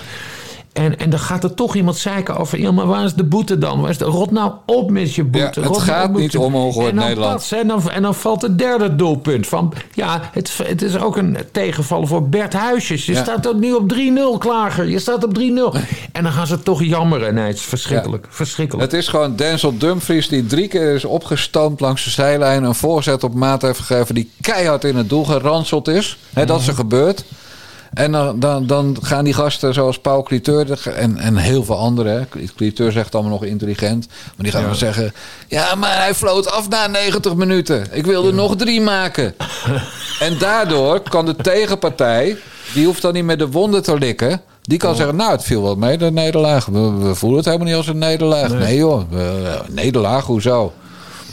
En, en dan gaat er toch iemand zeiken over... Ja, maar waar is de boete dan? Waar is de, rot nou op met je boete. Ja, het nou gaat niet om ongehoord Nederland. en, dan, en dan valt het derde doelpunt. Van, ja, het, het is ook een tegenvallen voor Bert Huisjes. Je Ja. staat ook nu op 3-0, Klager. Je staat op 3-0. En dan gaan ze toch jammeren. Nee, het is verschrikkelijk. Verschrikkelijk. Het is gewoon Denzel Dumfries die drie keer is opgestampt langs de zijlijn. Een voorzet op maat heeft gegeven die keihard in het doel geranseld is. Hè, dat is er gebeurd. En dan, dan, dan gaan die gasten zoals Paul Cliteur en, en heel veel anderen. Cliteur zegt allemaal nog intelligent. Maar die gaan dan zeggen... Ja, maar hij floot af na 90 minuten. Ik wilde nog drie maken. en daardoor kan de tegenpartij... Die hoeft dan niet meer de wonden te likken. Die kan zeggen, nou, het viel wel mee, de nederlaag. We, we voelen het helemaal niet als een nederlaag. Nee, joh, we- nederlaag, hoezo?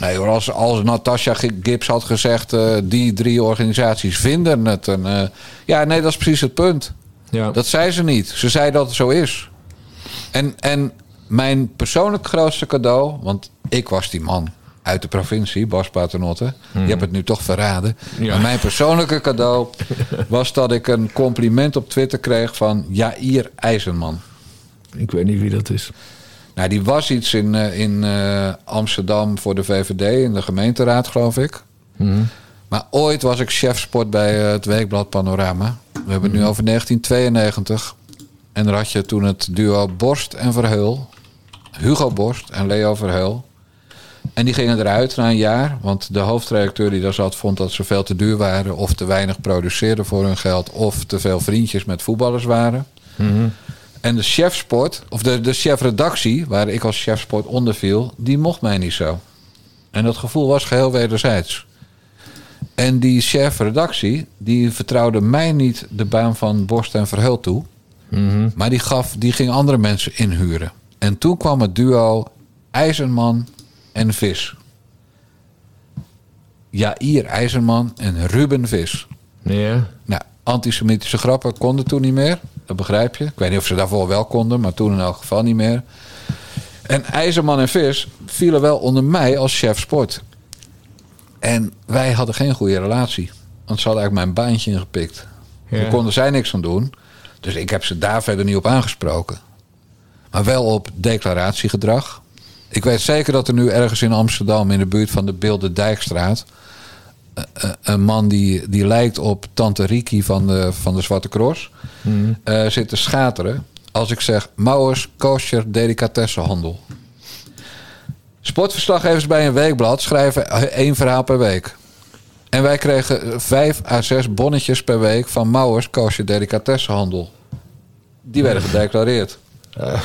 Nee hoor, als, als Natasha Gibbs had gezegd... eh, die drie organisaties vinden het. En, eh, ja, nee, dat is precies het punt. ja. Dat zei ze niet. Ze zei dat het zo is. En, en mijn persoonlijk grootste cadeau... want ik was die man uit de provincie, Bas Paternotte. Je hebt het nu toch verraden. Ja. Maar mijn persoonlijke cadeau was dat ik een compliment op Twitter kreeg... van Jair IJzerman. Ik weet niet wie dat is. Nou, die was iets in, eh, in eh, Amsterdam voor de VVD, in de gemeenteraad, geloof ik. Maar ooit was ik chef sport bij eh, het Weekblad Panorama. We hebben het nu over 1992. En daar had je toen het duo Borst en Verheul. Hugo Borst en Leo Verheul. En die gingen eruit na een jaar. Want de hoofdredacteur die daar zat vond dat ze veel te duur waren. Of te weinig produceerden voor hun geld. Of te veel vriendjes met voetballers waren. En de chef sport, of de, de chef redactie, waar ik als chef sport onder viel, die mocht mij niet zo. En dat gevoel was geheel wederzijds. En die chef redactie, die vertrouwde mij niet de baan van Borst en Verheul toe. Maar die, gaf, die ging andere mensen inhuren. En toen kwam het duo IJzerman en Vis. Jair IJzerman en Ruben Vis. Ja. Nou, antisemitische grappen konden toen niet meer. Dat begrijp je. Ik weet niet of ze daarvoor wel konden, maar toen in elk geval niet meer. En IJzerman en Vis vielen wel onder mij als chef sport. En wij hadden geen goede relatie. Want ze hadden eigenlijk mijn baantje ingepikt. Ja. Daar konden zij niks aan doen. Dus ik heb ze daar verder niet op aangesproken. Maar wel op declaratiegedrag. Ik weet zeker dat er nu ergens in Amsterdam... in de buurt van de Beelde Dijkstraat... eh, eh, een man die, die lijkt op Tante Riki van de, van de Zwarte Cross... eh, zit te schateren als ik zeg... Mauers kosher delicatessenhandel. Sportverslaggevers bij een weekblad schrijven één verhaal per week. En wij kregen vijf à zes bonnetjes per week van Mauers kosher delicatessenhandel. Die werden gedeclareerd. Nou,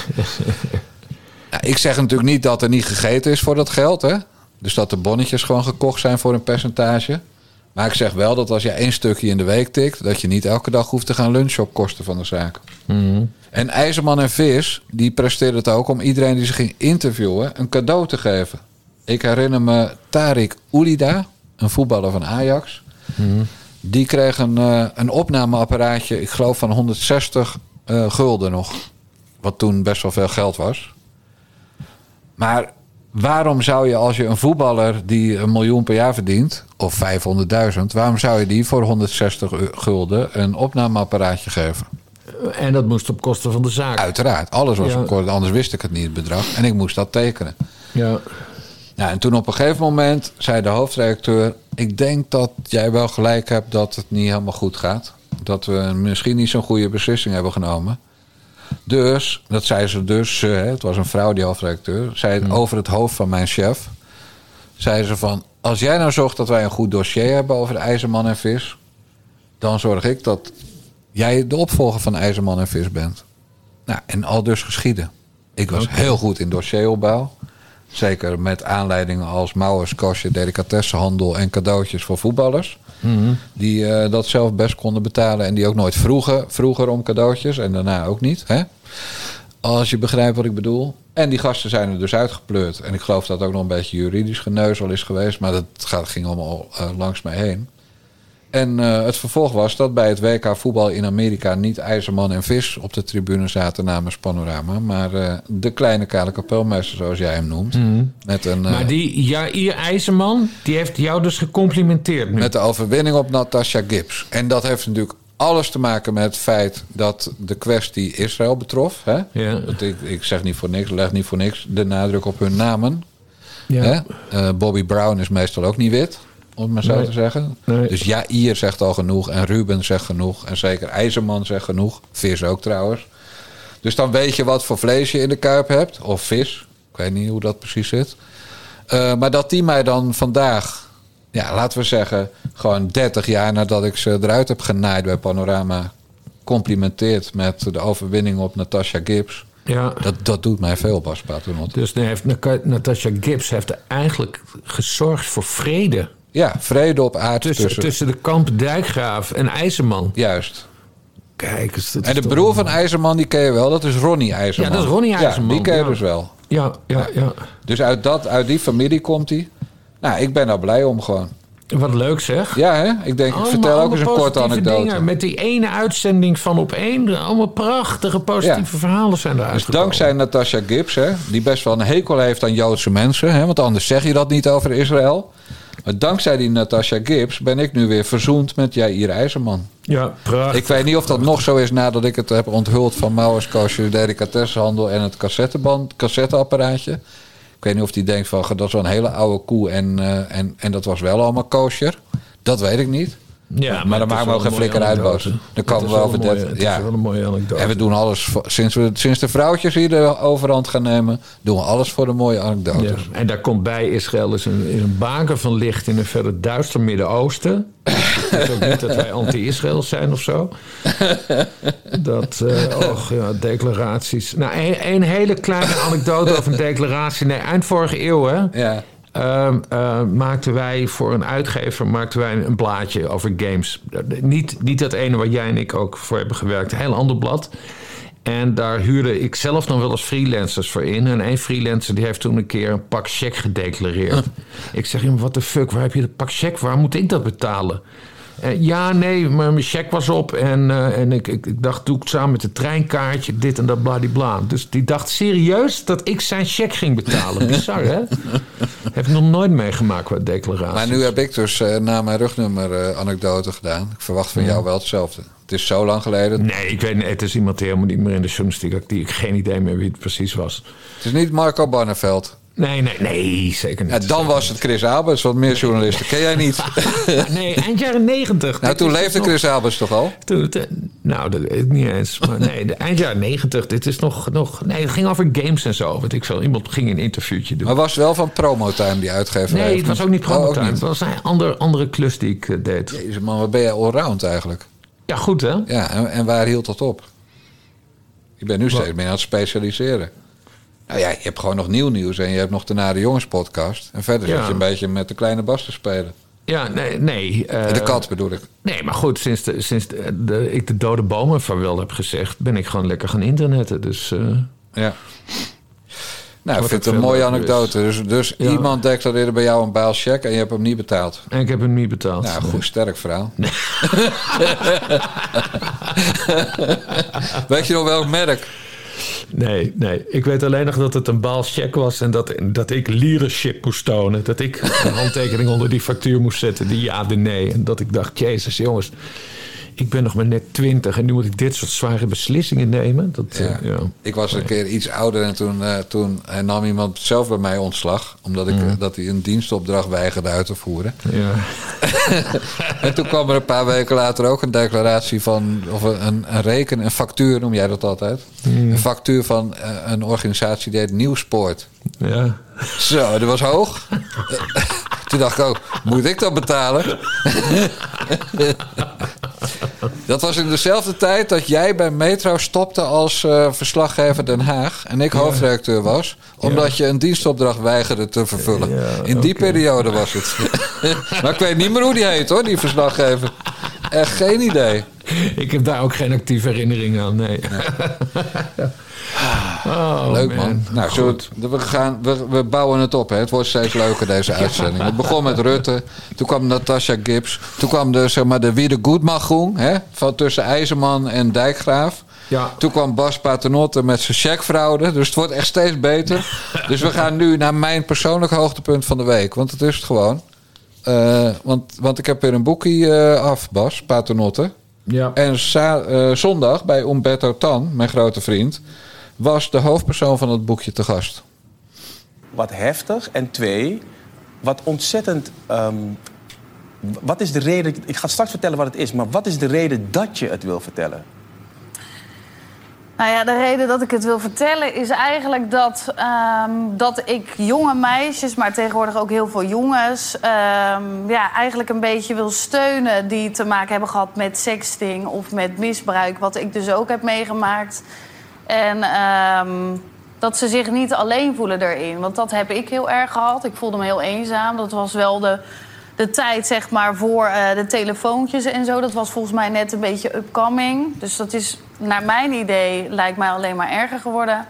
ik zeg natuurlijk niet dat er niet gegeten is voor dat geld. Hè? Dus dat de bonnetjes gewoon gekocht zijn voor een percentage. Maar ik zeg wel dat als je één stukje in de week tikt... dat je niet elke dag hoeft te gaan lunchen op kosten van de zaak. En IJzerman en Vis, die presteerden het ook... om iedereen die ze ging interviewen een cadeau te geven. Ik herinner me Tarik Oulida, een voetballer van Ajax. Die kreeg een, eh, een opnameapparaatje, ik geloof van 160 eh, gulden nog. Wat toen best wel veel geld was. Maar waarom zou je als je een voetballer die een miljoen per jaar verdient... of 500.000, waarom zou je die voor 160 eu- gulden een opnameapparaatje geven? En dat moest op kosten van de zaak. Uiteraard, alles was Ja. een kort, anders wist ik het niet, het bedrag. En ik moest dat tekenen. Ja. Nou, en toen op een gegeven moment zei de hoofdredacteur... ik denk dat jij wel gelijk hebt dat het niet helemaal goed gaat. Dat we misschien niet zo'n goede beslissing hebben genomen. Dus, dat zei ze dus, ze, hè, het was een vrouw die hoofdredacteur... zei het over het hoofd van mijn chef... zei ze van, als jij nou zorgt dat wij een goed dossier hebben... over de IJzerman en vis... dan zorg ik dat jij de opvolger van IJzerman en Vis bent. Nou, en al dus geschieden. Ik was heel goed in dossieropbouw. Zeker met aanleidingen als mouwers, kostje, delicatessenhandel en cadeautjes voor voetballers. Die eh, dat zelf best konden betalen en die ook nooit vroegen, vroeger om cadeautjes en daarna ook niet. Hè? Als je begrijpt wat ik bedoel. En die gasten zijn er dus uitgepleurd. En ik geloof dat ook nog een beetje juridisch geneuzel is geweest. Maar dat gaat, ging allemaal eh, langs mij heen. En eh, het vervolg was dat bij het WK voetbal in Amerika niet IJzerman en Vis op de tribune zaten namens Panorama. Maar eh, de kleine kale kapelmeester, zoals jij hem noemt. Met, een, eh, Maar die Jair IJzerman, die heeft jou dus gecomplimenteerd nu. met de overwinning op Natasha Gibbs. En dat heeft natuurlijk alles te maken met het feit dat de kwestie Israël betrof. Hè? Ja. Dat ik, ik zeg niet voor niks, leg niet voor niks de nadruk op hun namen. Ja. Hè? Eh, Bobby Brown is meestal ook niet wit, om het maar zo Nee. te zeggen. Nee. Dus Jair zegt al genoeg en Ruben zegt genoeg. En zeker IJzerman zegt genoeg. Vis ook trouwens. Dus dan weet je wat voor vlees je in de kuip hebt. Of vis. Ik weet niet hoe dat precies zit. Eh, maar dat die mij dan vandaag, ja, laten we zeggen, gewoon 30 jaar nadat ik ze eruit heb genaaid bij Panorama, complimenteert met de overwinning op Natasha Gibbs. Ja. Dat, dat doet mij veel, Bas Paternotte. Dus heeft Natasha Gibbs heeft er eigenlijk gezorgd voor vrede. Ja, vrede op aarde Tussen, tussen. tussen de kamp Dijkgraaf en IJzerman. Juist. Kijk eens. dat En de broer van IJzerman, die ken je wel. Dat is Ronnie IJzerman. Ja, dat is Ronnie IJzerman, Ja, die ken je ja. dus wel. Ja, ja, ja. Dus uit, dat, uit die familie komt hij. Nou, ik ben daar blij om gewoon. Wat leuk zeg. Ja, hè? Ik denk, ik vertel ook eens een korte anekdote. Dingen. Met die ene uitzending van op één. Allemaal prachtige positieve Ja. verhalen zijn eruit Dus gekomen. dankzij Natasha Gibbs, hè, die best wel een hekel heeft aan Joodse mensen. Hè, want anders zeg je dat niet over Israël. Maar dankzij die Natasha Gibbs ben ik nu weer verzoend met Jair IJzerman. Ja, prachtig. Ik weet niet of dat nog zo is nadat ik het heb onthuld van Mauers Kosher, delicatessenhandel en het cassetteband, cassetteapparaatje. Ik weet niet of die denkt van dat is wel een hele oude koe en, eh, en, en dat was wel allemaal kosher. Dat weet ik niet. Ja, maar dan me wel ook geen flikker uit. Bas. Dan komen we wel over mooie- Ja. is wel een mooie anekdote. En we doen alles, sinds, we, sinds de vrouwtjes hier de overhand gaan nemen, doen we alles voor de mooie anekdotes. Ja, en daar komt bij Israël is een, is een baken van licht in een verder duister Midden-Oosten. Het is ook niet dat wij anti-Israël zijn of zo. Dat, eh och, ja, declaraties. Nou, een, een hele kleine anekdote over een declaratie. Nee, eind vorige eeuw, hè. Ja. Ehm, eh, maakten wij voor een uitgever maakten wij een blaadje over games. Niet, niet dat ene waar jij en ik ook voor hebben gewerkt. Een heel ander blad. En daar huurde ik zelf dan wel eens freelancers voor in. En één freelancer die heeft toen een keer een pak cheque gedeclareerd. Ik zeg hem, wat de fuck, waar heb je dat pak cheque? Waar moet ik dat betalen? Eh, ja, nee, maar mijn cheque was op. En, eh, en ik, ik, ik dacht, doe ik het samen met het treinkaartje, dit en dat, bladibla. Dus die dacht serieus dat ik zijn cheque ging betalen. Bizar, hè? Heb ik nog nooit meegemaakt qua declaratie. Maar nu heb ik dus eh, na mijn rugnummer anekdote gedaan. Ik verwacht van jou wel hetzelfde. Het is zo lang geleden. Nee, ik weet niet. Het is iemand die helemaal niet meer in de journalistiek actief. Ik geen idee meer wie het precies was. Het is niet Marco Barneveld. Nee, nee, nee, zeker niet. Ja, dan was het Chris Alberts, wat meer journalisten ken jij niet. Nee, eind jaren negentig. nou, toen leefde Chris Alberts toch al? Toen, nou, dat weet ik niet eens. Maar nee, de eind jaren negentig. Dit is nog, nog... Nee, het ging over games en zo. Weet ik veel. Iemand ging een interviewtje doen. Maar was het wel van Promotime die uitgever nee, heeft? het was ook niet Oh, promotime. niet. het was een andere, andere klus die ik eh, deed. Jezus man, wat ben jij allround eigenlijk? Ja, goed hè? Ja, en, en waar hield dat op? Je bent nu steeds meer aan het specialiseren. Nou ja, je hebt gewoon nog nieuw nieuws en je hebt nog de Nare Jongens podcast. En verder Ja. zit je een beetje met de kleine bas te spelen. Ja, nee. nee eh, de kat bedoel ik. Nee, maar goed, sinds, de, sinds de, de- ik de dode bomen vaarwel heb gezegd... ben ik gewoon lekker gaan internetten. Dus... eh, Ja. Nou, ik vind het een mooie is. anekdote. Dus, dus Ja. iemand declareerde bij jou een baalcheck en je hebt hem niet betaald. en ik heb hem niet betaald. Nou, goed, sterk verhaal. Weet je nog welk merk? Nee, nee. Ik weet alleen nog dat het een baalcheck was... en dat, dat ik leadership moest tonen. Dat ik een handtekening onder die factuur moest zetten. Die ja, de nee. En dat ik dacht, jezus jongens... ik ben nog maar net twintig... en nu moet ik dit soort zware beslissingen nemen. Dat, Ja. eh, ja. Ik was een keer iets ouder en toen, eh, toen eh, nam iemand zelf bij mij ontslag. Omdat ik, eh, dat hij een dienstopdracht weigerde uit te voeren. Ja. En toen kwam er een paar weken later ook een declaratie van... of een, een reken, een factuur noem jij dat altijd. Een factuur van een organisatie die heet Nieuwspoort. ja. Zo, dat was hoog. Toen dacht ik ook, moet ik dat betalen? Dat was in dezelfde tijd dat jij bij Metro stopte als eh, verslaggever Den Haag. En ik hoofdredacteur was. Omdat je een dienstopdracht weigerde te vervullen. In die periode was het. maar ik weet niet meer hoe die heet hoor, die verslaggever. Echt geen idee. Ik heb daar ook geen actieve herinnering aan, nee. Oh, Leuk man. Nou, zo, we, gaan, we, we bouwen het op. Hè. Het wordt steeds leuker deze uitzending. Het begon met Rutte. Toen kwam Natasja Gibbs. Toen kwam de, zeg maar, de Wie de Goedmachung. Hè, van tussen IJzerman en Dijkgraaf. Ja. Toen kwam Bas Paternotte met zijn checkfraude. Dus het wordt echt steeds beter. dus we gaan nu naar mijn persoonlijk hoogtepunt van de week. Want het is het gewoon. Eh, want, want ik heb weer een boekie eh, af, Bas Paternotte. Ja. En eh, zondag bij Umberto Tan, mijn grote vriend... was de hoofdpersoon van het boekje te gast. wat heftig. En twee, wat ontzettend. ehm, wat is de reden. Ik ga straks vertellen wat het is, maar wat is de reden dat je het wil vertellen? Nou ja, de reden dat ik het wil vertellen is eigenlijk dat, ehm, dat ik jonge meisjes, maar tegenwoordig ook heel veel jongens, ehm, ja, eigenlijk een beetje wil steunen die te maken hebben gehad met sexting of met misbruik, wat ik dus ook heb meegemaakt. En ehm, dat ze zich niet alleen voelen erin, want dat heb ik heel erg gehad. Ik voelde me heel eenzaam. Dat was wel de, de tijd zeg maar voor eh, de telefoontjes en zo. Dat was volgens mij net een beetje upcoming. Dus dat is naar mijn idee lijkt mij alleen maar erger geworden.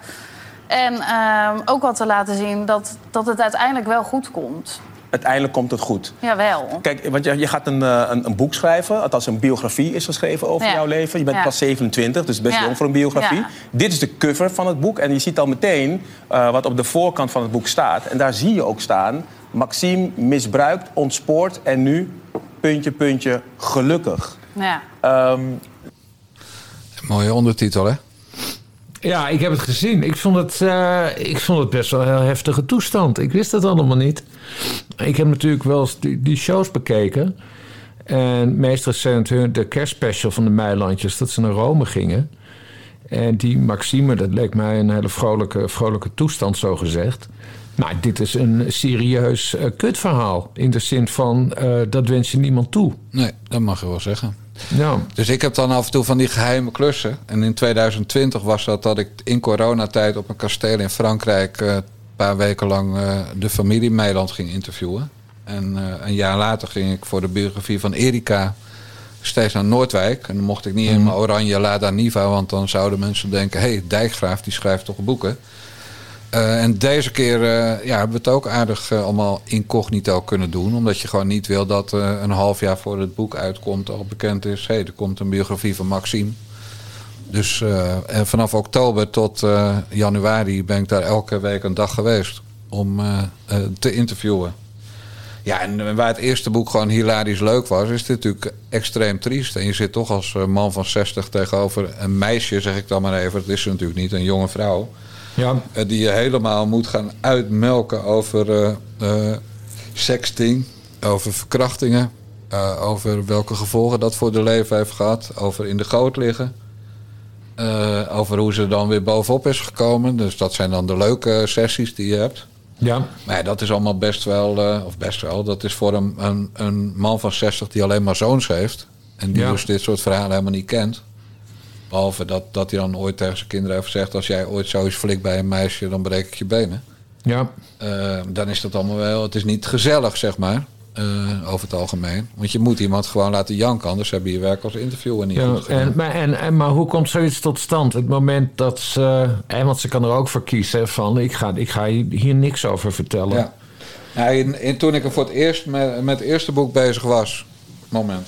En ehm, ook wat te laten zien dat, dat het uiteindelijk wel goed komt. Uiteindelijk komt het goed. Jawel. Kijk, want je, je gaat een, eh, een, een boek schrijven. Althans, een biografie is geschreven over Ja. jouw leven. Je bent Ja. pas 27, dus best Ja. jong voor een biografie. Dit is de cover van het boek. En je ziet al meteen eh, wat op de voorkant van het boek staat. En daar zie je ook staan... Maxime misbruikt, ontspoort en nu... puntje, puntje, gelukkig. Ja. Ehm, Mooie ondertitel, hè? Ja, ik heb het gezien. Ik vond het, eh, ik vond het best wel een heel heftige toestand. Ik wist het allemaal niet. Ik heb natuurlijk wel eens die, die shows bekeken. En meest recent hun, de kerstspecial van de Meilandjes... dat ze naar Rome gingen. En die Maxime, dat leek mij een hele vrolijke, vrolijke toestand, zo gezegd. Maar dit is een serieus eh, kutverhaal. In de zin van, eh, dat wens je niemand toe. Nee, dat mag je wel zeggen. Ja. Dus ik heb dan af en toe van die geheime klussen. En in 2020 was dat dat ik in coronatijd op een kasteel in Frankrijk... eh, een paar weken lang de familie Meiland ging interviewen. En een jaar later ging ik voor de biografie van Erika steeds naar Noordwijk. En dan mocht ik niet in mijn oranje Lada Niva... want dan zouden mensen denken... hé, hey, Dijkgraaf die schrijft toch boeken... Eh, en deze keer eh, ja, hebben we het ook aardig eh, allemaal incognito kunnen doen. Omdat je gewoon niet wil dat een half jaar voor het boek uitkomt al bekend is. Hé, er komt een biografie van Maxime. Dus en vanaf oktober tot januari ben ik daar elke week een dag geweest om te interviewen. Ja, en waar het eerste boek gewoon hilarisch leuk was, is dit natuurlijk extreem triest. En je zit toch als man van 60 tegenover een meisje, zeg ik dan maar even. Dat is ze natuurlijk niet, een jonge vrouw. Ja. Eh, die je helemaal moet gaan uitmelken over eh, eh, sexting, over verkrachtingen, over welke gevolgen dat voor de leven heeft gehad, over in de goot liggen, over hoe ze dan weer bovenop is gekomen. Dus dat zijn dan de leuke sessies die je hebt. Ja. Maar ja, dat is allemaal best wel, of best wel, dat is voor een, een, een man van 60 die alleen maar zoons heeft. En die Ja. dus dit soort verhalen helemaal niet kent. Behalve dat, dat hij dan ooit tegen zijn kinderen heeft gezegd: als jij ooit zoiets flikt bij een meisje, dan breek ik je benen. Ja. Eh, dan is dat allemaal wel, het is niet gezellig, zeg maar. eh, over het algemeen. Want je moet iemand gewoon laten janken, anders heb je je werk als interviewer niet Ja, en, maar, en, en, maar hoe komt zoiets tot stand? Het moment dat ze... En want ze kan er ook voor kiezen van... ik ga, ik ga hier niks over vertellen. Ja. In, in- toen ik er voor het eerst met, met het eerste boek bezig was. Moment.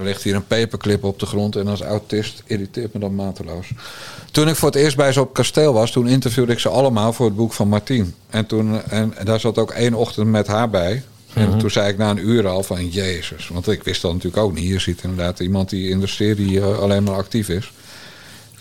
Er ligt hier een paperclip op de grond en als autist irriteert me dat mateloos. Toen ik voor het eerst bij ze op kasteel was, toen interviewde ik ze allemaal voor het boek van Martien. En, toen, en, en daar zat ook één ochtend met haar bij. En Mhm. toen zei ik na een uur al van Jezus. Want ik wist dat natuurlijk ook niet. Je ziet inderdaad iemand die in de serie eh, alleen maar actief is.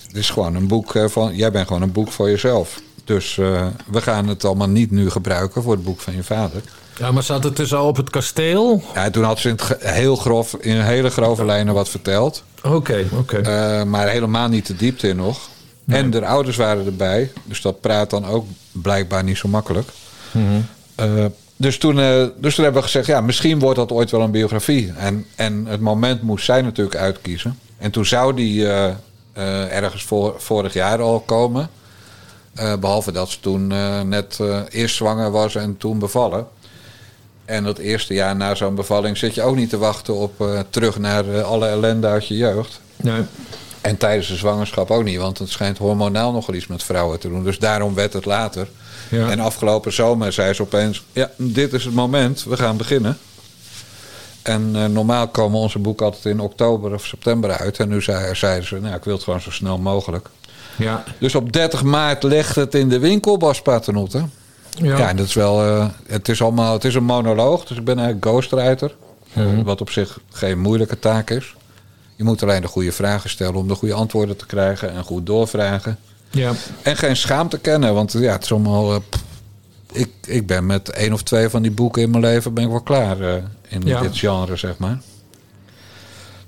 Het is gewoon een boek eh, van. Jij bent gewoon een boek voor jezelf. Dus eh, we gaan het allemaal niet nu gebruiken voor het boek van je vader. Ja, maar zat het dus al op het kasteel? Ja, toen had ze in heel grof, in hele grove lijnen wat verteld. Oké, oké. Eh, maar helemaal niet de diepte in nog. En de ouders waren erbij. Dus dat praat dan ook blijkbaar niet zo makkelijk. Mhm. Eh, dus, toen, eh, dus toen hebben we gezegd, ja, misschien wordt dat ooit wel een biografie. En, en het moment moest zij natuurlijk uitkiezen. En toen zou die ergens voor, vorig jaar al komen. Eh, behalve dat ze toen net eerst zwanger was en toen bevallen. En dat eerste jaar na zo'n bevalling zit je ook niet te wachten op eh, terug naar eh, alle ellende uit je jeugd. Nee. En tijdens de zwangerschap ook niet, want het schijnt hormonaal nogal iets met vrouwen te doen. Dus daarom werd het later. Ja. En afgelopen zomer zei ze opeens: Ja, dit is het moment, we gaan beginnen. En eh, normaal komen onze boeken altijd in oktober of september uit. En nu zei, zei ze: Nou, ik wil het gewoon zo snel mogelijk. Ja. Dus op 30 maart ligt het in de winkel, Bas Paternotte. Ja. Ja, en dat is wel. eh, het is allemaal. Het is een monoloog, dus ik ben eigenlijk ghostwriter. Mhm. wat op zich geen moeilijke taak is. Je moet alleen de goede vragen stellen om de goede antwoorden te krijgen en goed doorvragen. Ja. En geen schaamte kennen, want ja, het is allemaal. eh, ik, ik ben met één of twee van die boeken in mijn leven ben ik wel klaar eh, in Ja. dit genre, zeg maar.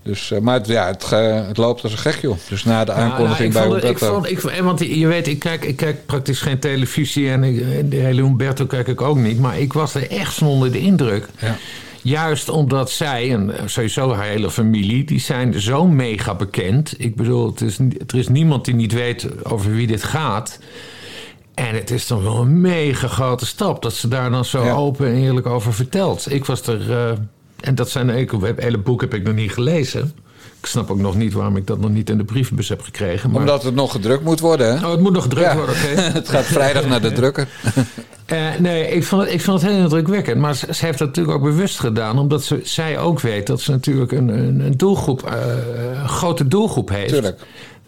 Dus, eh, maar het, ja, het, ge- het loopt als een gek, joh. Dus na de Ja, aankondiging nou, bij vond, ik vond, ik, vond- want je weet, ik kijk, ik kijk praktisch geen televisie en ik- de hele Humberto kijk ik ook niet. Maar ik was er echt onder de indruk. Ja. Juist omdat zij, en sowieso haar hele familie, die zijn zo mega bekend. Ik bedoel, het is, er is niemand die niet weet over wie dit gaat. En het is dan wel een mega grote stap dat ze daar dan zo Ja. open en eerlijk over vertelt. Ik was er, eh, en dat zijn, ik, het hele boek heb ik nog niet gelezen. Ik snap ook nog niet waarom ik dat nog niet in de brievenbus heb gekregen. Maar, Omdat het nog gedrukt moet worden, hè? Oh, het moet nog gedrukt Ja. worden, oké. het gaat vrijdag naar de drukker. Eh, nee, ik vond, het, ik vond het heel indrukwekkend. Maar ze, ze heeft dat natuurlijk ook bewust gedaan. Omdat ze, zij ook weet dat ze natuurlijk een, een, een doelgroep, eh, een grote doelgroep heeft. Tuurlijk.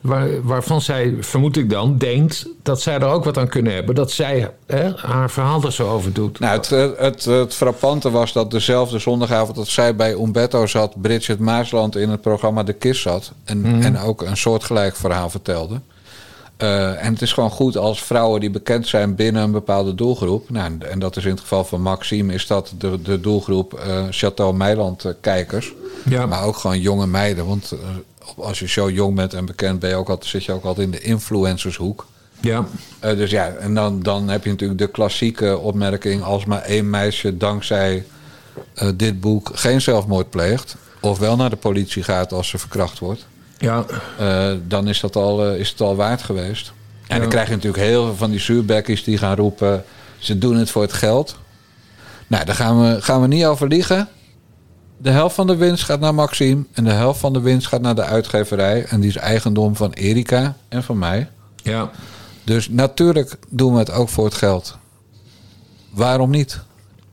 Waar, waarvan zij, vermoed ik dan, denkt dat zij er ook wat aan kunnen hebben. Dat zij hè, haar verhaal er zo over doet. Nou, het, het, het, het frappante was dat dezelfde zondagavond dat zij bij Umberto zat, Bridget Maasland in het programma De Kist zat. En, Mhm. en ook een soortgelijk verhaal vertelde. Eh, en het is gewoon goed als vrouwen die bekend zijn binnen een bepaalde doelgroep. Nou, en- dat is in het geval van Maxime, is dat de, de doelgroep eh Chateau Meiland eh, kijkers. Ja. Maar ook gewoon jonge meiden. Want eh, als je zo jong bent en bekend ben je ook altijd, zit je ook altijd in de influencershoek. Ja, Eh, dus ja, en dan, dan heb je natuurlijk de klassieke opmerking... als maar één meisje dankzij eh, dit boek geen zelfmoord pleegt... of wel naar de politie gaat als ze verkracht wordt... ja, eh, dan is, dat al, is het al waard geweest. En Ja. dan krijg je natuurlijk heel veel van die zuurbekkies die gaan roepen... ze doen het voor het geld. Nou, daar gaan we, gaan we niet over liegen. De helft van de winst gaat naar Maxime... en de helft van de winst gaat naar de uitgeverij... en die is eigendom van Erika en van mij... ja. Dus natuurlijk doen we het ook voor het geld. Waarom niet?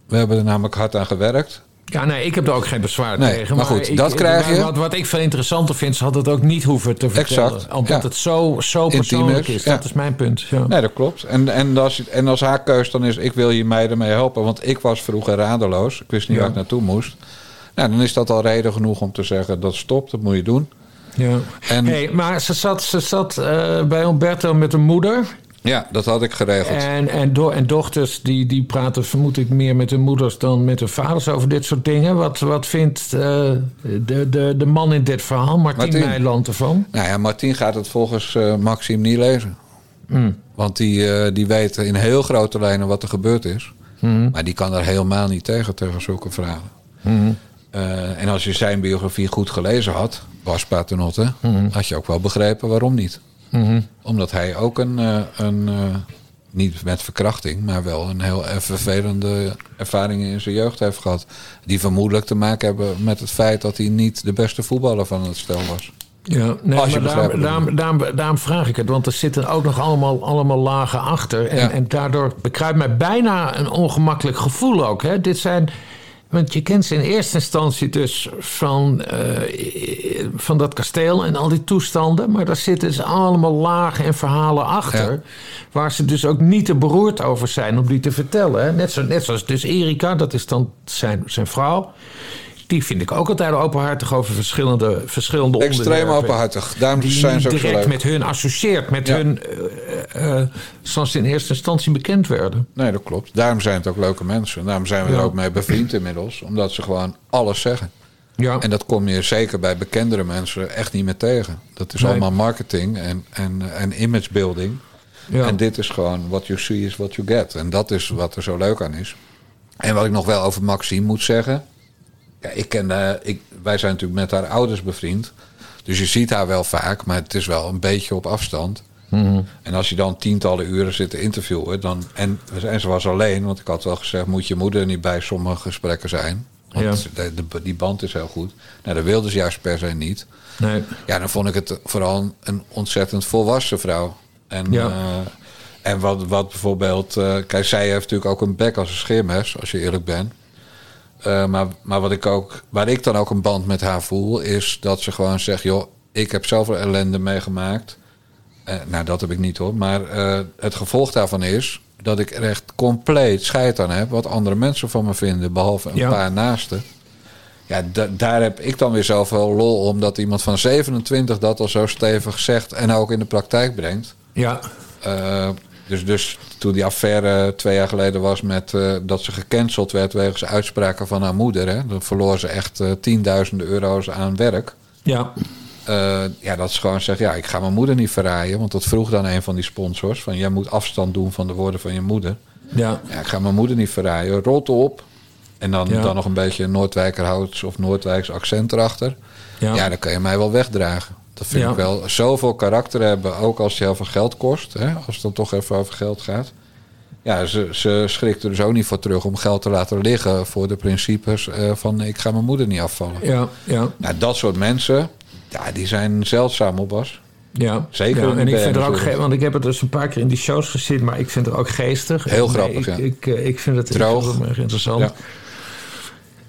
We hebben er namelijk hard aan gewerkt. Ja, nee, ik heb er ook geen bezwaar Nee, tegen. maar goed, ik- dat krijg je. Wat, wat ik veel interessanter vind, ze had het ook niet hoeven te vertellen. Exact, Omdat ja. het zo, zo Intiem persoonlijk is, is. ja. Dat is mijn punt. Ja. Nee, dat klopt. En, en, als, en als haar keus dan is, ik wil je meiden mee helpen. Want ik was vroeger radeloos. Ik wist niet waar ik naartoe moest. Nou, dan is dat al reden genoeg om te zeggen, dat stopt, dat moet je doen. Ja. En Hey, maar ze zat, ze zat eh, bij Umberto met een moeder. ja, dat had ik geregeld. En, en, do- en dochters die, die praten vermoed ik meer met hun moeders dan met hun vaders over dit soort dingen. Wat, wat vindt eh, de, de, de man in dit verhaal, Martien, Martien. Meiland, ervan? Nou ja, Martien gaat het volgens eh, Maxime niet lezen. Mm. Want die, die weet in heel grote lijnen wat er gebeurd is. Mm. Maar die kan er helemaal niet tegen, tegen zulke verhalen. Mm. Eh, en als je zijn biografie goed gelezen had, Bas Paternotte, Mm. had je ook wel begrepen waarom niet. Mhm. Omdat hij ook een, eh, een eh, niet met verkrachting, maar wel een heel vervelende ervaring in zijn jeugd heeft gehad. Die vermoedelijk te maken hebben met het feit dat hij niet de beste voetballer van het stel was. Ja, nee, maar daarom, daarom, daarom, daarom vraag ik het. Want er zitten ook nog allemaal, allemaal lagen achter. En, Ja. en daardoor bekruipt mij bijna een ongemakkelijk gevoel ook. Hè? Dit zijn... Want je kent ze in eerste instantie dus van, eh, van dat kasteel en al die toestanden. Maar daar zitten dus allemaal lagen en verhalen achter. Ja. Waar ze dus ook niet te beroerd over zijn om die te vertellen. Net, zo, net zoals dus Erika, dat is dan zijn, zijn vrouw. Die vind ik ook altijd openhartig over verschillende, verschillende Extreem onderwerpen. openhartig. Daarom Die zijn ze direct met hun associeert. Met Ja. hun, eh, zoals ze in eerste instantie bekend werden. Nee, dat klopt. Daarom zijn het ook leuke mensen. Daarom zijn we Ja. er ook mee bevriend inmiddels. Omdat ze gewoon alles zeggen. Ja, En dat kom je zeker bij bekendere mensen echt niet meer tegen. Dat is Nee. allemaal marketing en, en, en imagebuilding. ja. En dit is gewoon what you see is what you get. En dat is wat er zo leuk aan is. En wat ik nog wel over Maxime moet zeggen. Ja, ik ken, eh, ik, wij zijn natuurlijk met haar ouders bevriend. Dus je ziet haar wel vaak, maar het is wel een beetje op afstand. Mhm. En als je dan tientallen uren zit te interviewen, dan. En, en ze was alleen, want ik had wel gezegd: moet je moeder niet bij sommige gesprekken zijn? Want de, de- die band is heel goed. Nou, dat wilde ze juist per se niet. Nee. Ja, dan vond ik het vooral een ontzettend volwassen vrouw. En, Ja. eh, en wat, wat bijvoorbeeld... eh, kijk, zij heeft natuurlijk ook een bek als een scheermes, als je eerlijk bent. Eh, maar, maar wat ik ook, waar ik dan ook een band met haar voel... is dat ze gewoon zegt... joh, ik heb zoveel ellende meegemaakt. Eh, nou, dat heb ik niet hoor. Maar eh, het gevolg daarvan is... dat ik er echt compleet scheid aan heb... wat andere mensen van me vinden, behalve een Ja. paar naasten. Ja, da- daar heb ik dan weer zoveel lol om... dat iemand van 27 dat al zo stevig zegt... en ook in de praktijk brengt. Ja. Dus, dus toen die affaire twee jaar geleden was met eh, dat ze gecanceld werd wegens uitspraken van haar moeder, hè, dan verloor ze echt eh, tienduizenden euro's aan werk. Ja. Eh, ja, dat ze gewoon zegt, ja, ik ga mijn moeder niet verraaien. Want dat vroeg dan een van die sponsors. Van, jij moet afstand doen van de woorden van je moeder. Ja. Ja, ik ga mijn moeder niet verraaien. Rot op. En dan, Ja. dan nog een beetje Noordwijkerhouds of Noordwijks accent erachter. Ja. Ja. dan kan je mij wel wegdragen. Dat vind Ja. ik wel. Zoveel karakter hebben, ook als je heel veel geld kost. Hè, als het dan toch even over geld gaat. Ja, ze, ze schrikt er dus ook niet voor terug om geld te laten liggen... voor de principes eh, van ik ga mijn moeder niet afvallen. Ja, ja. Nou, dat soort mensen, ja, die zijn zeldzaam op was. Ja, Zeker Ja, en ik vind er ook natuurlijk. ge- want ik heb het dus een paar keer in die shows gezien, maar ik vind het ook geestig. Heel En, grappig, ik, ja. Ik, eh, ik vind het Droog. heel erg interessant. Ja.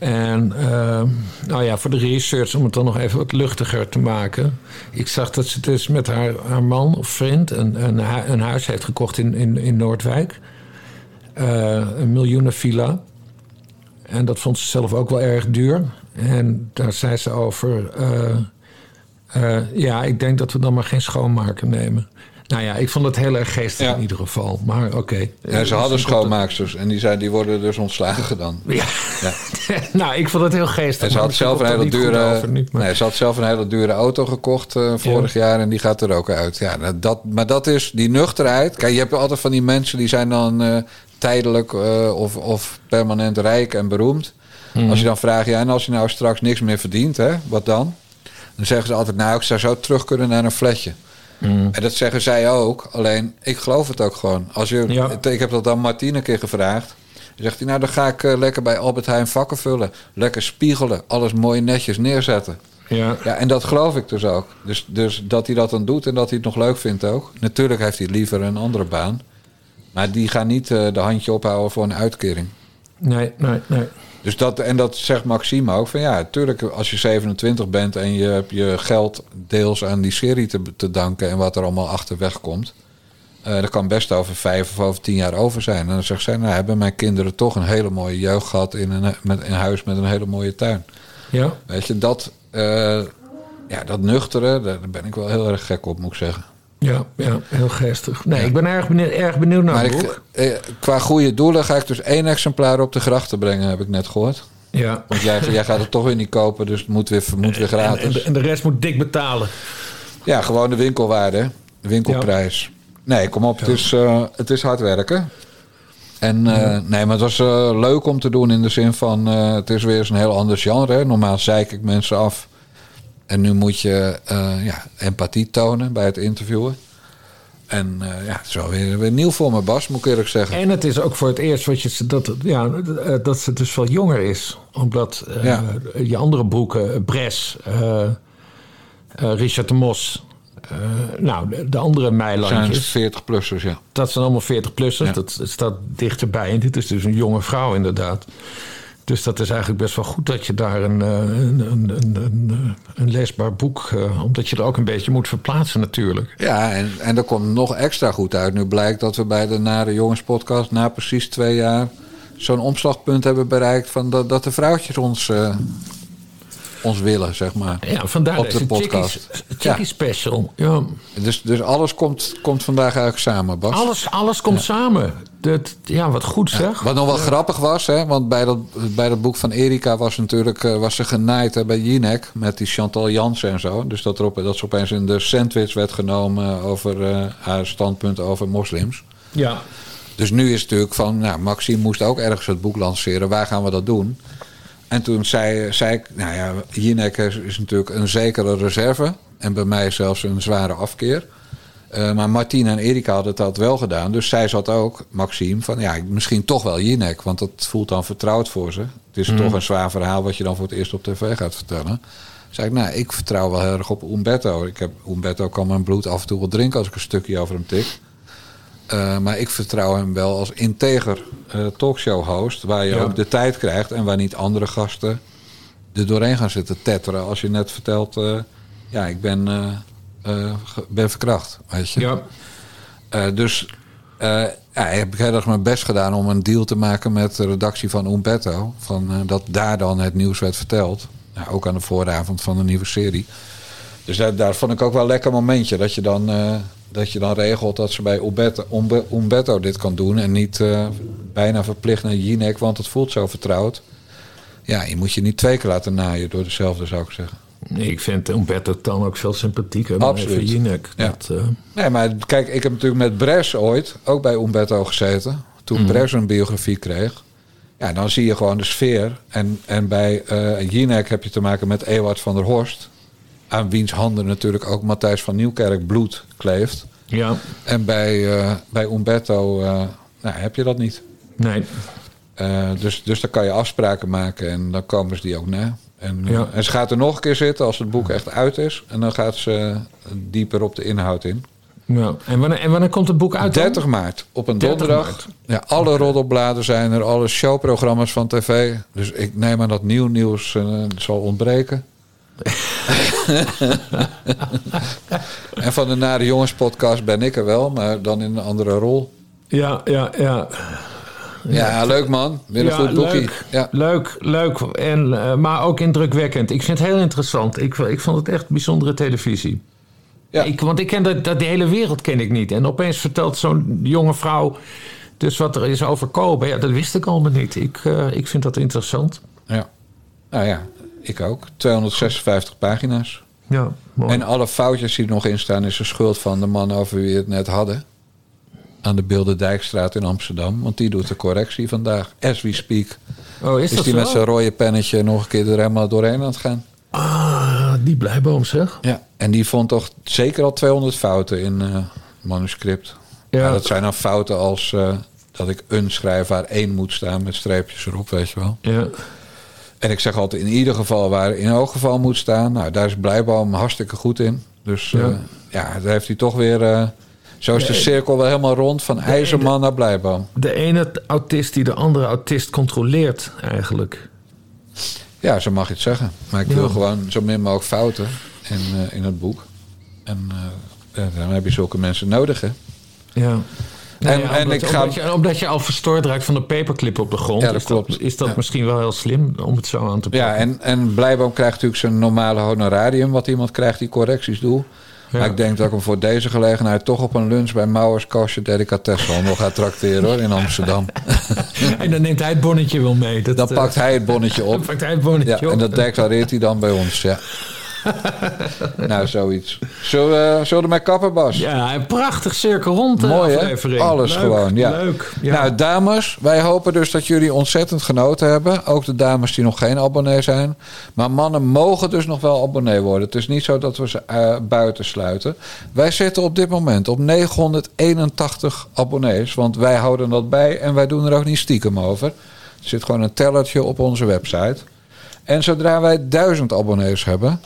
En eh, nou ja, voor de research, om het dan nog even wat luchtiger te maken. Ik zag dat ze dus met haar, haar man of vriend een, een, hu- een huis heeft gekocht in, in, in Noordwijk. Eh, een miljoenenvilla. En dat vond ze zelf ook wel erg duur. En daar zei ze over... eh, ja, ik denk dat we dan maar geen schoonmaker nemen. Nou ja, ik vond het heel erg geestig Ja. in ieder geval. Maar oké. Ja, ze Eh, hadden schoonmaaksters en die, zijn, die worden dus ontslagen dan. Ja. Ja. nou, ik vond het heel geestig. En ze had, zelf een hele dure, over nu, maar- nee, ze had zelf een hele dure auto gekocht eh, vorig jaar en die gaat er ook uit. Ja, dat, maar dat is die nuchterheid. Kijk, je hebt altijd van die mensen die zijn dan eh, tijdelijk of, of permanent rijk en beroemd. Mhm. Als je dan vraagt, ja, en als je nou straks niks meer verdient, hè, wat dan? Dan zeggen ze altijd, nou, ik zou zo terug kunnen naar een fletje. Mhm. En dat zeggen zij ook. Alleen, ik geloof het ook gewoon. Als je, Ja. Ik heb dat dan Martine een keer gevraagd. Dan zegt hij, nou dan ga ik eh, lekker bij Albert Heijn vakken vullen. Lekker spiegelen. Alles mooi netjes neerzetten. Ja. Ja, en dat geloof ik dus ook. Dus, dus dat hij dat dan doet en dat hij het nog leuk vindt ook. Natuurlijk heeft hij liever een andere baan. Maar die gaan niet eh, de handje ophouden voor een uitkering. Nee, nee, nee. Dus dat, en dat zegt Maxime ook. Van ja, natuurlijk, als je 27 bent en je hebt je geld deels aan die serie te, te danken en wat er allemaal achterweg komt. eh dat kan best over vijf of over tien jaar over zijn. En dan zegt zij, nou hebben mijn kinderen toch een hele mooie jeugd gehad in een, met, in een huis met een hele mooie tuin. Ja. Weet je, dat, eh, ja, dat nuchtere, daar ben ik wel heel erg gek op, moet ik zeggen. Ja, ja, heel geestig. Nee, ik ben erg benieuwd, erg benieuwd naar het boek. eh, qua goede doelen ga ik dus één exemplaar op de grachten brengen, heb ik net gehoord. Ja. Want jij, jij gaat het toch weer niet kopen, dus het moet weer, moet weer gratis. en, de, en de rest moet dik betalen. Ja, gewoon de winkelwaarde, de winkelprijs. Nee, kom op, het, is, eh, het is hard werken. En eh, nee, maar het was leuk om te doen in de zin van... het is weer eens een heel ander genre. Normaal zeik ik mensen af. En nu moet je eh, ja, empathie tonen bij het interviewen. En eh, ja, het is wel weer, weer nieuw voor me, Bas, moet ik eerlijk zeggen. En het is ook voor het eerst wat je, dat, ja, eh, dat ze dus veel jonger is. Omdat Ja. je andere boeken, Bres, Richard de Mos... nou, de, de andere zijn meilandjes... 40-plussers, ja. Dat zijn allemaal 40-plussers. Ja. Dat staat dichterbij. En dit is dus een jonge vrouw inderdaad. Dus dat is eigenlijk best wel goed dat je daar een, eh, een, een, een, een, leesbaar boek... eh, omdat je er ook een beetje moet verplaatsen natuurlijk. Ja, en, en er komt nog extra goed uit. Nu blijkt dat we bij de Nare Jongens podcast... na precies twee jaar zo'n omslagpunt hebben bereikt... Van dat, dat de vrouwtjes ons, eh, ons willen, zeg maar. Ja, vandaar op de podcast. Chickie, Chickie Special. Ja. Dus, dus alles komt, komt vandaag eigenlijk samen, Bas. Alles, alles komt samen. Dat, ja, wat goed zeg. Wat nog wel grappig was, hè, want bij dat, bij dat boek van Erika was natuurlijk eh, was ze genaaid hè, bij Jinek met die Chantal Jansen en zo. Dus dat, er op, dat ze opeens in de sandwich werd genomen over eh, haar standpunt over moslims. Ja. Dus nu is het natuurlijk van, nou, Maxime moest ook ergens het boek lanceren. Waar gaan we dat doen? En toen zei, zei ik, nou ja, Jinek is, is natuurlijk een zekere reserve. En bij mij zelfs een zware afkeer. Eh, maar Martien en Erika hadden dat wel gedaan. Dus zij zat ook, Maxime, van ja, misschien toch wel Jinek. Want dat voelt dan vertrouwd voor ze. Het is Mhm. toch een zwaar verhaal wat je dan voor het eerst op tv gaat vertellen. Zei ik, nou, ik vertrouw wel heel erg op Umberto. Ik heb, Umberto kan mijn bloed af en toe wel drinken als ik een stukje over hem tik. Eh, maar ik vertrouw hem wel als integer eh, talkshow-host. Waar je Ja. ook de tijd krijgt en waar niet andere gasten er doorheen gaan zitten tetteren. Als je net vertelt, eh, ja, ik ben, ben verkracht. Weet je? Ja. Dus ja, ik heb heel erg mijn best gedaan om een deal te maken met de redactie van Umberto. Van, dat daar dan het nieuws werd verteld. Ja, ook aan de vooravond van de nieuwe serie. Dus daar, daar vond ik ook wel een lekker momentje. Dat je dan, eh, dat je dan regelt dat ze bij Umberto, Umbe- Umberto dit kan doen. En niet eh, bijna verplicht naar Jinek, want het voelt zo vertrouwd. Ja, je moet je niet twee keer laten naaien door dezelfde, zou ik zeggen. Nee, ik vind Umberto Tan ook veel sympathieker dan Absoluut. Jinek. Ja. Dat, eh, Nee, maar kijk, ik heb natuurlijk met Bres ooit ook bij Umberto gezeten. Toen Mhm. Bres een biografie kreeg. Ja, dan zie je gewoon de sfeer. En, en bij eh Jinek heb je te maken met Ewart van der Horst. Aan wiens handen natuurlijk ook Matthijs van Nieuwkerk bloed kleeft. ja, En bij, eh, bij Umberto eh, nou, heb je dat niet. nee. Eh, dus, dus dan kan je afspraken maken en dan komen ze die ook na. En, Ja. en ze gaat er nog een keer zitten als het boek echt uit is. En dan gaat ze dieper op de inhoud in. Ja. En, wanneer, en wanneer komt het boek uit? dan? 30 maart, op een 30 donderdag. Ja, alle roddelbladen zijn er, alle showprogramma's van tv. Dus ik neem aan dat nieuw nieuws zal ontbreken. en van de Nare Jongens podcast ben ik er wel, maar dan in een andere rol. Ja, ja, ja. Ja, leuk man. Weer een Ja, goed leuk. Ja. Leuk, leuk. En, eh, maar ook indrukwekkend. Ik vind het heel interessant. Ik, ik vond het echt bijzondere televisie. Ja. Ik, want ik ken dat, dat, de hele wereld ken ik niet. En opeens vertelt zo'n jonge vrouw dus wat er is overkomen. Ja, dat wist ik allemaal niet. Ik, eh, ik vind dat interessant. ja. Nou ja, ik ook. 256 pagina's. Ja, mooi. En alle foutjes die er nog in staan is de schuld van de man over wie we het net hadden. Aan de Bilderdijkstraat in Amsterdam. Want die doet de correctie vandaag. As we speak. oh, is, die zo? met zijn rode pennetje nog een keer er helemaal doorheen aan het gaan? Ah, die blijboom zeg. Ja. En die vond toch zeker al 200 fouten in eh manuscript. Ja. Dat zijn dan fouten als eh, dat ik een schrijf waar één moet staan met streepjes erop, weet je wel. Ja. En ik zeg altijd in ieder geval waar in elk geval moet staan. Nou, daar is Blijboom hartstikke goed in. Dus Ja. ja, ja daar heeft hij toch weer... eh, zo is de cirkel wel helemaal rond van IJzerman naar Blijboom. De ene autist die de andere autist controleert eigenlijk. Ja, zo mag je het zeggen. Maar ik Ja. wil gewoon zo min mogelijk fouten in, eh, in het boek. En eh, dan heb je zulke mensen nodig, hè? Ja. En- ja, en omdat, ik ga- omdat, je, omdat je al verstoord raakt van de paperclip op de grond. Ja, dat is klopt. Dat, is dat Ja. misschien wel heel slim om het zo aan te pakken? Ja, en, en Blijboom krijgt natuurlijk zijn normale honorarium... wat iemand krijgt die correcties doet. Ja. Maar ik denk dat ik hem voor deze gelegenheid... toch op een lunch bij Mauers Kostje Delicatessenhandel ga trakteren, hoor, in Amsterdam. En dan neemt hij het bonnetje wel mee. Dat, Dan eh, pakt hij het bonnetje dan op. pakt hij het bonnetje Ja, op. en dat declareert hij dan bij ons, ja. nou, zoiets. Zullen we, zullen we ermee kappen, Bas? Ja, een prachtig cirkel rond de Mooi, hè? Alles Leuk, gewoon, ja. Leuk. Ja. Nou, dames, wij hopen dus dat jullie ontzettend genoten hebben. Ook de dames die nog geen abonnee zijn. Maar mannen mogen dus nog wel abonnee worden. Het is niet zo dat we ze eh, buiten sluiten. Wij zitten op dit moment op 981 abonnees. Want wij houden dat bij en wij doen er ook niet stiekem over. Er zit gewoon een tellertje op onze website. En zodra wij 1000 abonnees hebben,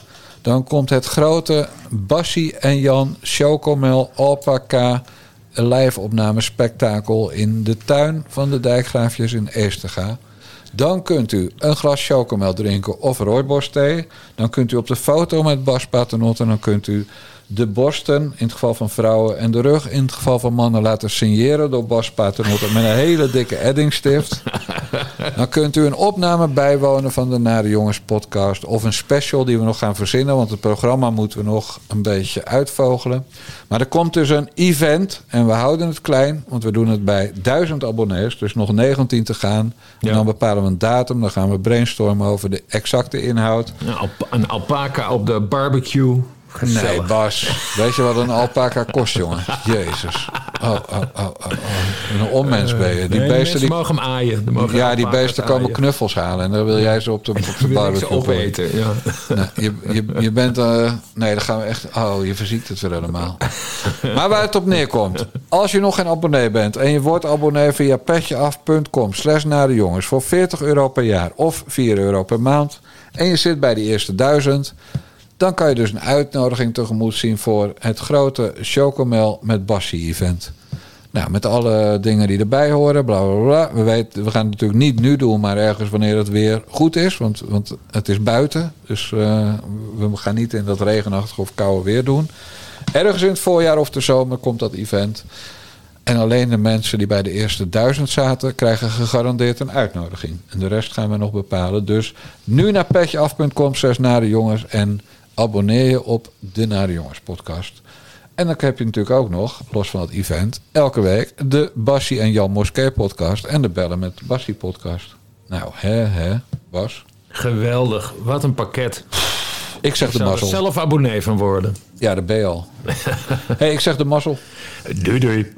dan komt het grote Bassie en Jan Chocomel Alpaca live spektakel in de tuin van de Dijkgraafjes in Eestega. Dan kunt u een glas chocomel drinken of rooibos thee. Dan kunt u op de foto met Bas Paternotte en dan kunt u de borsten, in het geval van vrouwen, en de rug, in het geval van mannen, laten signeren door Bas Paternotte met een hele dikke eddingstift. Dan kunt u een opname bijwonen van de Nare Jongens podcast. Of een special die we nog gaan verzinnen. Want het programma moeten we nog een beetje uitvogelen. Maar er komt dus een event. En we houden het klein. Want we doen het bij 1000 abonnees. Dus nog 19 te gaan. Ja. En dan bepalen we een datum. Dan gaan we brainstormen over de exacte inhoud. Een, een alpaca op de barbecue. Nee. Bas. Weet je wat een alpaca kost, jongen? Jezus. Oh, oh, oh, oh, oh. Een onmens ben je. Die Nee, beesten die... mogen hem aaien. Mogen Ja, die beesten aaien. komen knuffels halen. En dan wil jij ze op de, op de barbecue opeten, ja. Je, je, je bent... eh, nee, dan gaan we echt... Oh, je verziekt het weer helemaal. Maar waar het op neerkomt. Als je nog geen abonnee bent... en je wordt abonnee via petjeaf.com... slash naar de jongens... voor 40 euro per jaar of 4 euro per maand... en je zit bij de eerste duizend... dan kan je dus een uitnodiging tegemoet zien... voor het grote Chocomel met Bassie event... Nou, met alle dingen die erbij horen, bla bla bla. We, weten, we gaan het natuurlijk niet nu doen, maar ergens wanneer het weer goed is. Want, want het is buiten. Dus eh, we gaan niet in dat regenachtige of koude weer doen. Ergens in het voorjaar of de zomer komt dat event. En alleen de mensen die bij de eerste duizend zaten, krijgen gegarandeerd een uitnodiging. En de rest gaan we nog bepalen. Dus nu naar petjeaf.com, zes Nare Jongens. En abonneer je op de Nare Jongens podcast. En dan heb je natuurlijk ook nog, los van het event, elke week de Bassie en Jan Moskee podcast en de Bellen met Bassie podcast. Nou, hè, hè, Bas. Geweldig. Wat een pakket. Ik zeg Ik de er mazzel. zelf abonnee van worden. Ja, de ben je al. hey, ik zeg de mazzel. Doei doei.